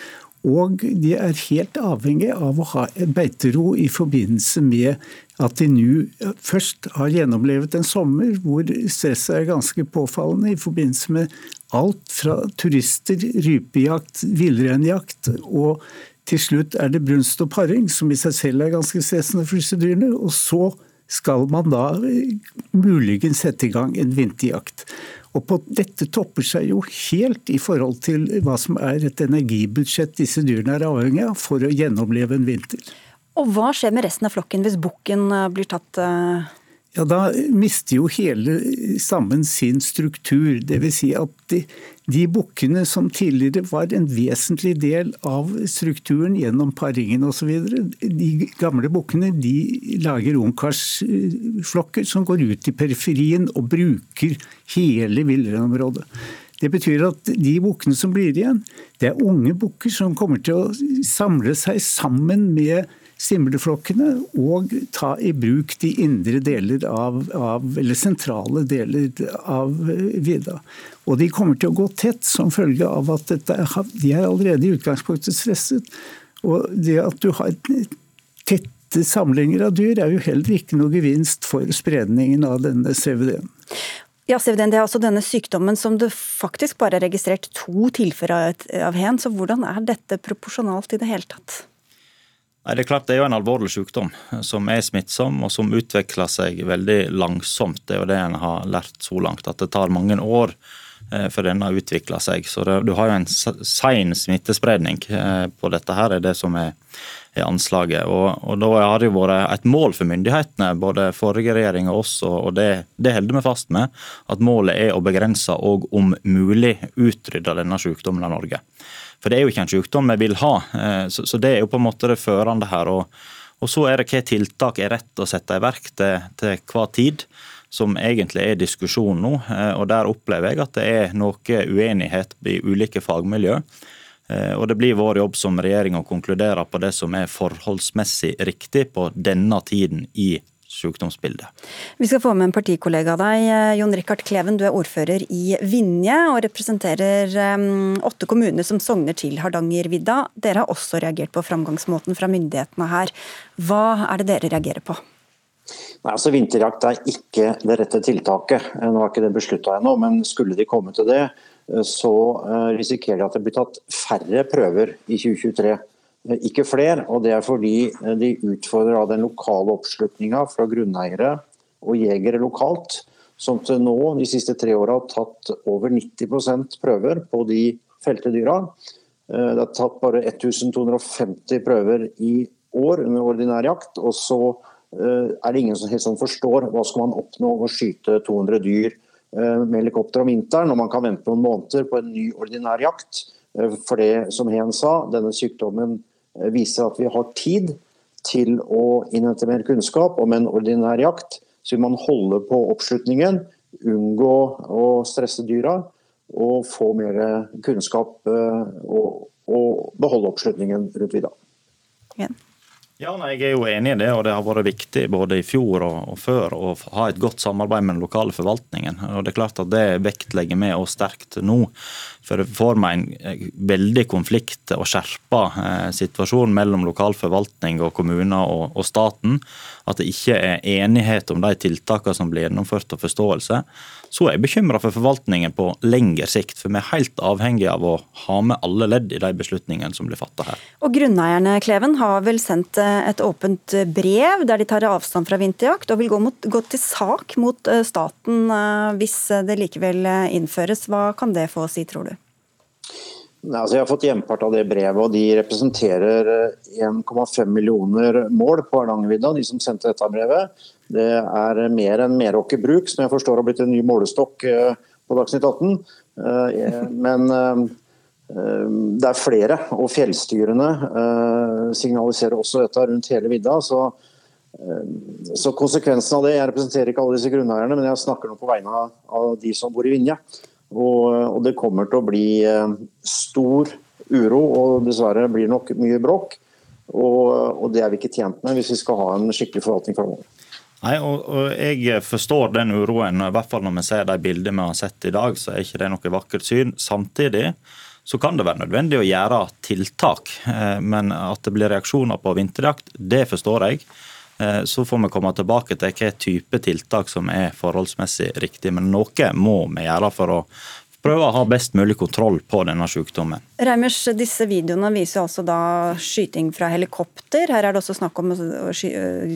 Og de er helt avhengig av å ha beitero i forbindelse med at de nå først har gjennomlevet en sommer hvor stresset er ganske påfallende i forbindelse med alt fra turister, rypejakt, villreinjakt og til slutt er det brunst og paring, som i seg selv er ganske stressende for disse dyrene. Og så skal man da muligens sette i gang en vinterjakt. Og på, Dette topper seg jo helt i forhold til hva som er et energibudsjett disse dyrene er avhengig av for å gjennomleve en vinter. Og Hva skjer med resten av flokken hvis bukken eh, blir tatt? Uh ja, Da mister jo hele sammen sin struktur. Dvs. Si at de, de bukkene som tidligere var en vesentlig del av strukturen gjennom paringen osv., de gamle bukkene de lager ungkarsflokker som går ut i periferien og bruker hele villreinområdet. Det betyr at de bukkene som blir igjen, det er unge bukker som kommer til å samle seg sammen med simleflokkene og ta i bruk de indre deler av, av, eller sentrale deler av vidda. Og de kommer til å gå tett som følge av at dette, de er allerede i utgangspunktet stresset. Og det at du har tette samlinger av dyr er jo heller ikke noe gevinst for spredningen av denne CVD-en. Ja, CVD-en, Det er altså denne sykdommen som det faktisk bare er registrert to tilfeller av hen. Så hvordan er dette proporsjonalt i det hele tatt? Nei, Det er klart det er jo en alvorlig sykdom som er smittsom og som utvikler seg veldig langsomt. Det er jo det en har lært så langt, at det tar mange år eh, før denne utvikler seg. Så det, du har jo en sein smittespredning eh, på dette her, er det som er, er anslaget. Og, og, Da har det jo vært et mål for myndighetene, både forrige regjering og oss, og det, det holder vi fast med, at målet er å begrense og om mulig utrydde denne sykdommen av Norge. For det er jo ikke en sykdom vi vil ha. Eh, så det er jo på en måte det førende her. Og, så er det hva tiltak er rett å sette i verk til, til hver tid som egentlig er diskusjon nå. Eh, og Der opplever jeg at det er noe uenighet i ulike fagmiljø. Eh, og Det blir vår jobb som regjering å konkludere på det som er forholdsmessig riktig på denne tiden i sykdomsbildet. Vi skal få med en partikollega av deg. Eh, Jon Rikard Kleven, du er ordfører i Vinje og representerer um, åtte kommuner som sogner til Hardangervidda. Dere har også reagert på framgangsmåten fra myndighetene her. Hva er det dere reagerer på? Nei, altså Vinterjakt er ikke det rette tiltaket. Eh, nå er ikke det beslutta ennå, men skulle de komme til det, eh, så risikerer de at det blir tatt færre prøver i 2023 Eh, ikke flere, og det er fordi eh, de utfordrer den lokale oppslutninga fra grunneiere og jegere lokalt, som til nå de siste tre åra har tatt over 90% prøver på de felte dyra. Eh, det er tatt bare 1250 prøver i år under ordinær jakt. og så er det ingen som helt sånn forstår hva skal man oppnå å skyte 200 dyr med helikopter om vinteren, når man kan vente noen måneder på en ny ordinær jakt. For det, som Hen sa, denne sykdommen Eh, viser at vi har tid til å innhente mer kunnskap om en ordinær jakt. Så vil man holde på oppslutningen, unngå å stresse dyra og få mer kunnskap eh, og, og beholde oppslutningen rundt vidda. Yeah. Ja, nei, Jeg er jo enig i det, og det har vært viktig både i fjor og, og, før å ha et godt samarbeid med den lokale forvaltningen. Og Det er klart at det vektlegger vi oss sterkt nå. For det får vi en eh, veldig konflikt og skjerpa eh, situasjon mellom lokal forvaltning og kommuner og, og, staten, at det ikke er enighet om de tiltakene som blir gjennomført og forståelse, så er jeg bekymra for forvaltningen på lengre sikt. For vi er helt avhengige av å ha med alle ledd i de beslutningene som blir fatta her. Og Grunneierne Kleven, har vel sendt eh, et åpent brev der de tar avstand fra vinterjakt, og vil gå, mot, gå til sak mot eh, staten eh, hvis det likevel innføres. Hva kan det få å si, tror du? Altså jeg har fått hjempart av det brevet, og de representerer 1,5 millioner mål på Hardangervidda, de som sendte dette brevet. Det er mer enn Meråker bruk, som jeg forstår har blitt en ny målestokk eh, på Dagsnytt 18. Eh, men eh, det er flere, og fjellstyrene signaliserer også dette rundt hele vidda. Så, så konsekvensen av det Jeg representerer ikke alle disse grunneierne, men jeg snakker nå på vegne av de som bor i Vinje. Og, og det kommer til å bli stor uro, og dessverre blir det nok mye bråk. Og, og, det er vi ikke tjent med hvis vi skal ha en skikkelig forvaltning framover. Nei, og, og, Jeg forstår den uroen, i hvert fall når vi ser de bildene vi har sett i dag. så er ikke det noe vakkert syn. Samtidig så kan det være nødvendig å gjøre tiltak. Men at det blir reaksjoner på vinterjakt, det forstår jeg. Så får vi komme tilbake til hva type tiltak som er forholdsmessig riktig. Men noe må vi gjøre for å prøve å ha best mulig kontroll på denne sykdommen. Reimers, disse videoene viser altså da skyting fra helikopter. Her er det også snakk om å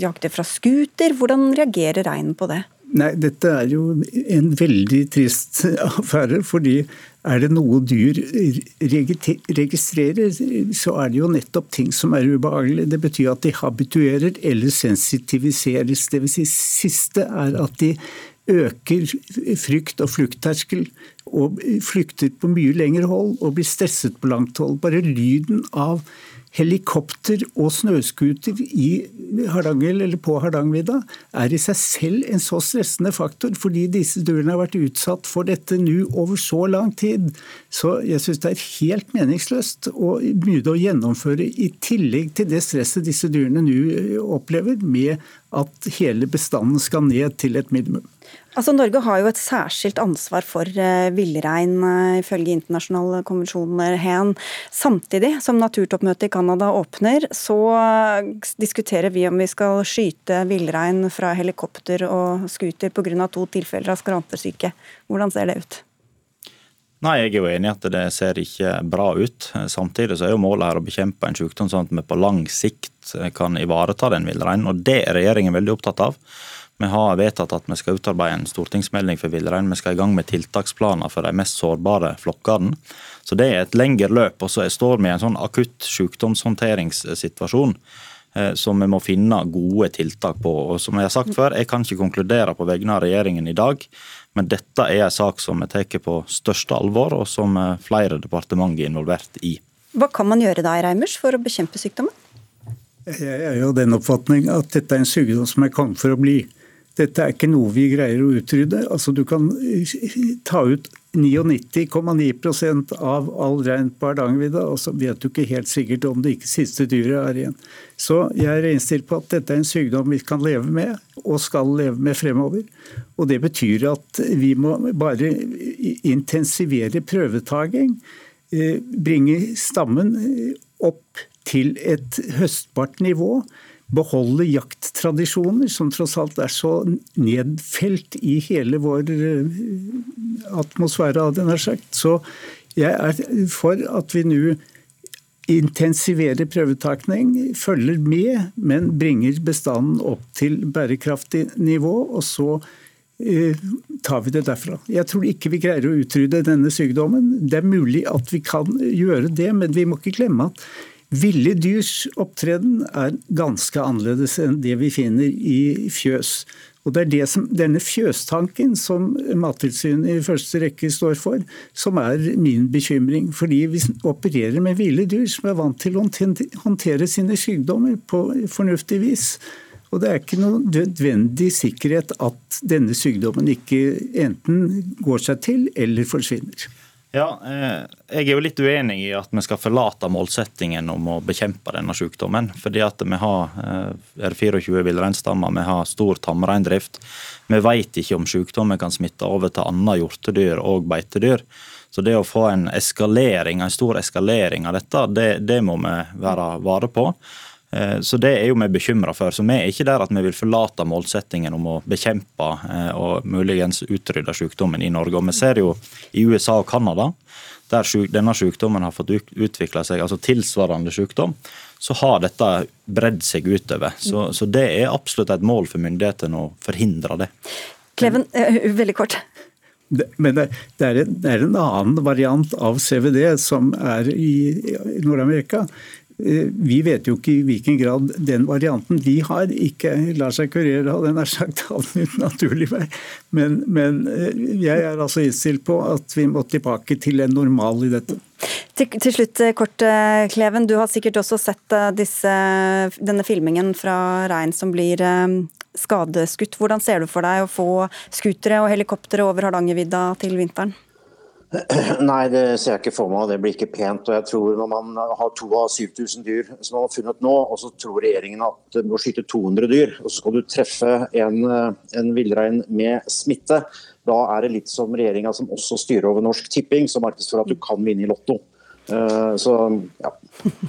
jakte fra scooter. Hvordan reagerer reinen på det? Nei, Dette er jo en veldig trist affære. fordi er det noe dyr registrerer, så er det jo nettopp ting som er ubehagelig. Det betyr at de habituerer eller sensitiviseres. Det si siste er at de øker frykt og fluktterskel og flykter på mye lengre hold og blir stresset på langt hold. Bare lyden av helikopter og snøscooter i Hardanger eller på Hardangervidda er i seg selv en så stressende faktor, fordi disse dyrene har vært utsatt for dette nå over så lang tid. Så jeg syns det er helt meningsløst å begynne å gjennomføre, i tillegg til det stresset disse dyrene nå opplever, med at hele bestanden skal ned til et minimum. Altså, Norge har jo et særskilt ansvar for uh, villrein, uh, ifølge internasjonale konvensjoner, hen. Samtidig som naturtoppmøtet i Canada åpner, så uh, diskuterer vi om vi skal skyte villrein fra helikopter og scooter pga. to tilfeller av skrantesyke. Hvordan ser det ut? Nei, Jeg er jo enig i at det ser ikke bra ut. Samtidig så er jo målet her å bekjempe en sykdom sånn at vi på lang sikt kan ivareta den villreinen. Og det er regjeringen veldig opptatt av. Vi har vedtatt at vi skal utarbeide en stortingsmelding for villrein. Vi skal i gang med tiltaksplaner for de mest sårbare flokkene. Så det er et lengre løp. Og så står vi i en sånn akutt sykdomshåndteringssituasjon eh, som vi må finne gode tiltak på. Og som Jeg har sagt før, jeg kan ikke konkludere på vegne av regjeringen i dag, men dette er en sak som vi tar på største alvor, og som eh, flere departementer er involvert i. Hva kan man gjøre da, Reimers, for å bekjempe sykdommen? Jeg er jo den oppfatning at dette er en sykdom som er kommet for å bli. Dette er ikke noe vi greier å utrydde. Altså, du kan ta ut 99,9% av all rein på Hardangervidda, og så vet du ikke helt sikkert om det ikke siste dyret er igjen. Så jeg er innstilt på at dette er en sykdom vi kan leve med, og skal leve med fremover. Og det betyr at vi må bare intensivere prøvetaking, eh, bringe stammen opp til et høstbart nivå beholde jakttradisjoner, som tross alt er så nedfelt i hele vår eh, atmosfære, hadde jeg nær sagt. Så jeg er for at vi nå intensiverer prøvetakning, følger med, men bringer bestanden opp til bærekraftig nivå. Og så eh, tar vi det derfra. Jeg tror ikke vi greier å utrydde denne sykdommen. Det er mulig at vi kan gjøre det, men vi må ikke glemme at Ville dyrs opptreden er ganske annerledes enn det vi finner i fjøs. Og Det er det som, denne fjøstanken som Mattilsynet i første rekke står for, som er min bekymring. Fordi vi opererer med ville dyr som er vant til å håndtere sine sykdommer på fornuftig vis. Og det er ikke noen nødvendig sikkerhet at denne sykdommen ikke enten går seg til eller forsvinner. Ja, eh, Jeg er jo litt uenig i at vi skal forlate målsettingen om å bekjempe denne sykdommen. Fordi at vi har eh, er 24 villreinstammer, vi har stor tamreindrift. Vi vet ikke om sykdommen kan smitte over til andre hjortedyr og beitedyr. Så det å få en eskalering, en stor eskalering av dette, det, det må vi være vare på. Eh, så Det er jo vi bekymra for. Så Vi er ikke der at vi vil forlate målsettingen om å bekjempe eh, og muligens utrydde sykdommen i Norge. Og Vi ser jo i USA og Canada, der denne sykdommen har fått utvikla seg, altså tilsvarende sykdom, så har dette bredd seg utover. Så, så det er absolutt et mål for myndighetene å forhindre det. Kleven, eh, veldig kort. Men det, er en, det, er en, annen variant av CVD som er i Nord-Amerika. Eh, vi vet jo ikke i hvilken grad den varianten de har, ikke lar seg kurere av den er sagt av naturlig vei. Men, men, eh, jeg er altså innstilt på at vi må tilbake til en normal i dette. Til, til slutt, eh, kort Kleven. Du har sikkert også sett disse, denne filmingen fra rein som blir skadeskutt. Hvordan ser du for deg å få skutere og helikoptre over Hardangervidda til vinteren? Nei, det ser jeg ikke for meg. Det blir ikke pent. og jeg tror Når man har to av 7000 dyr som man har funnet nå, og så tror regjeringen at du må skyte 200 dyr, og så skal du treffe en, en villrein med smitte, da er det litt som regjeringa som også styrer over Norsk Tipping, som markedsfører at du kan vinne i Lotto. Så ja.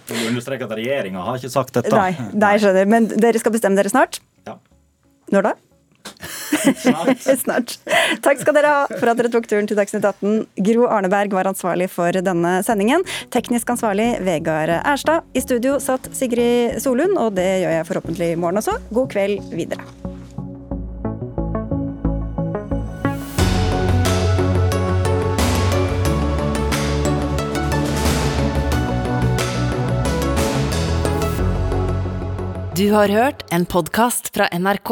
Du understreker at regjeringa har ikke sagt dette. Nei, nei, jeg skjønner. Men dere skal bestemme dere snart? Ja. Når da? Snart. Takk skal dere ha for at dere tok turen til Dagsnytt 18. Gro Arneberg var ansvarlig for denne sendingen. Teknisk ansvarlig Vegard Erstad. I studio satt Sigrid Solund, og det gjør jeg forhåpentlig i morgen også. God kveld videre. Du har hørt en podkast fra NRK.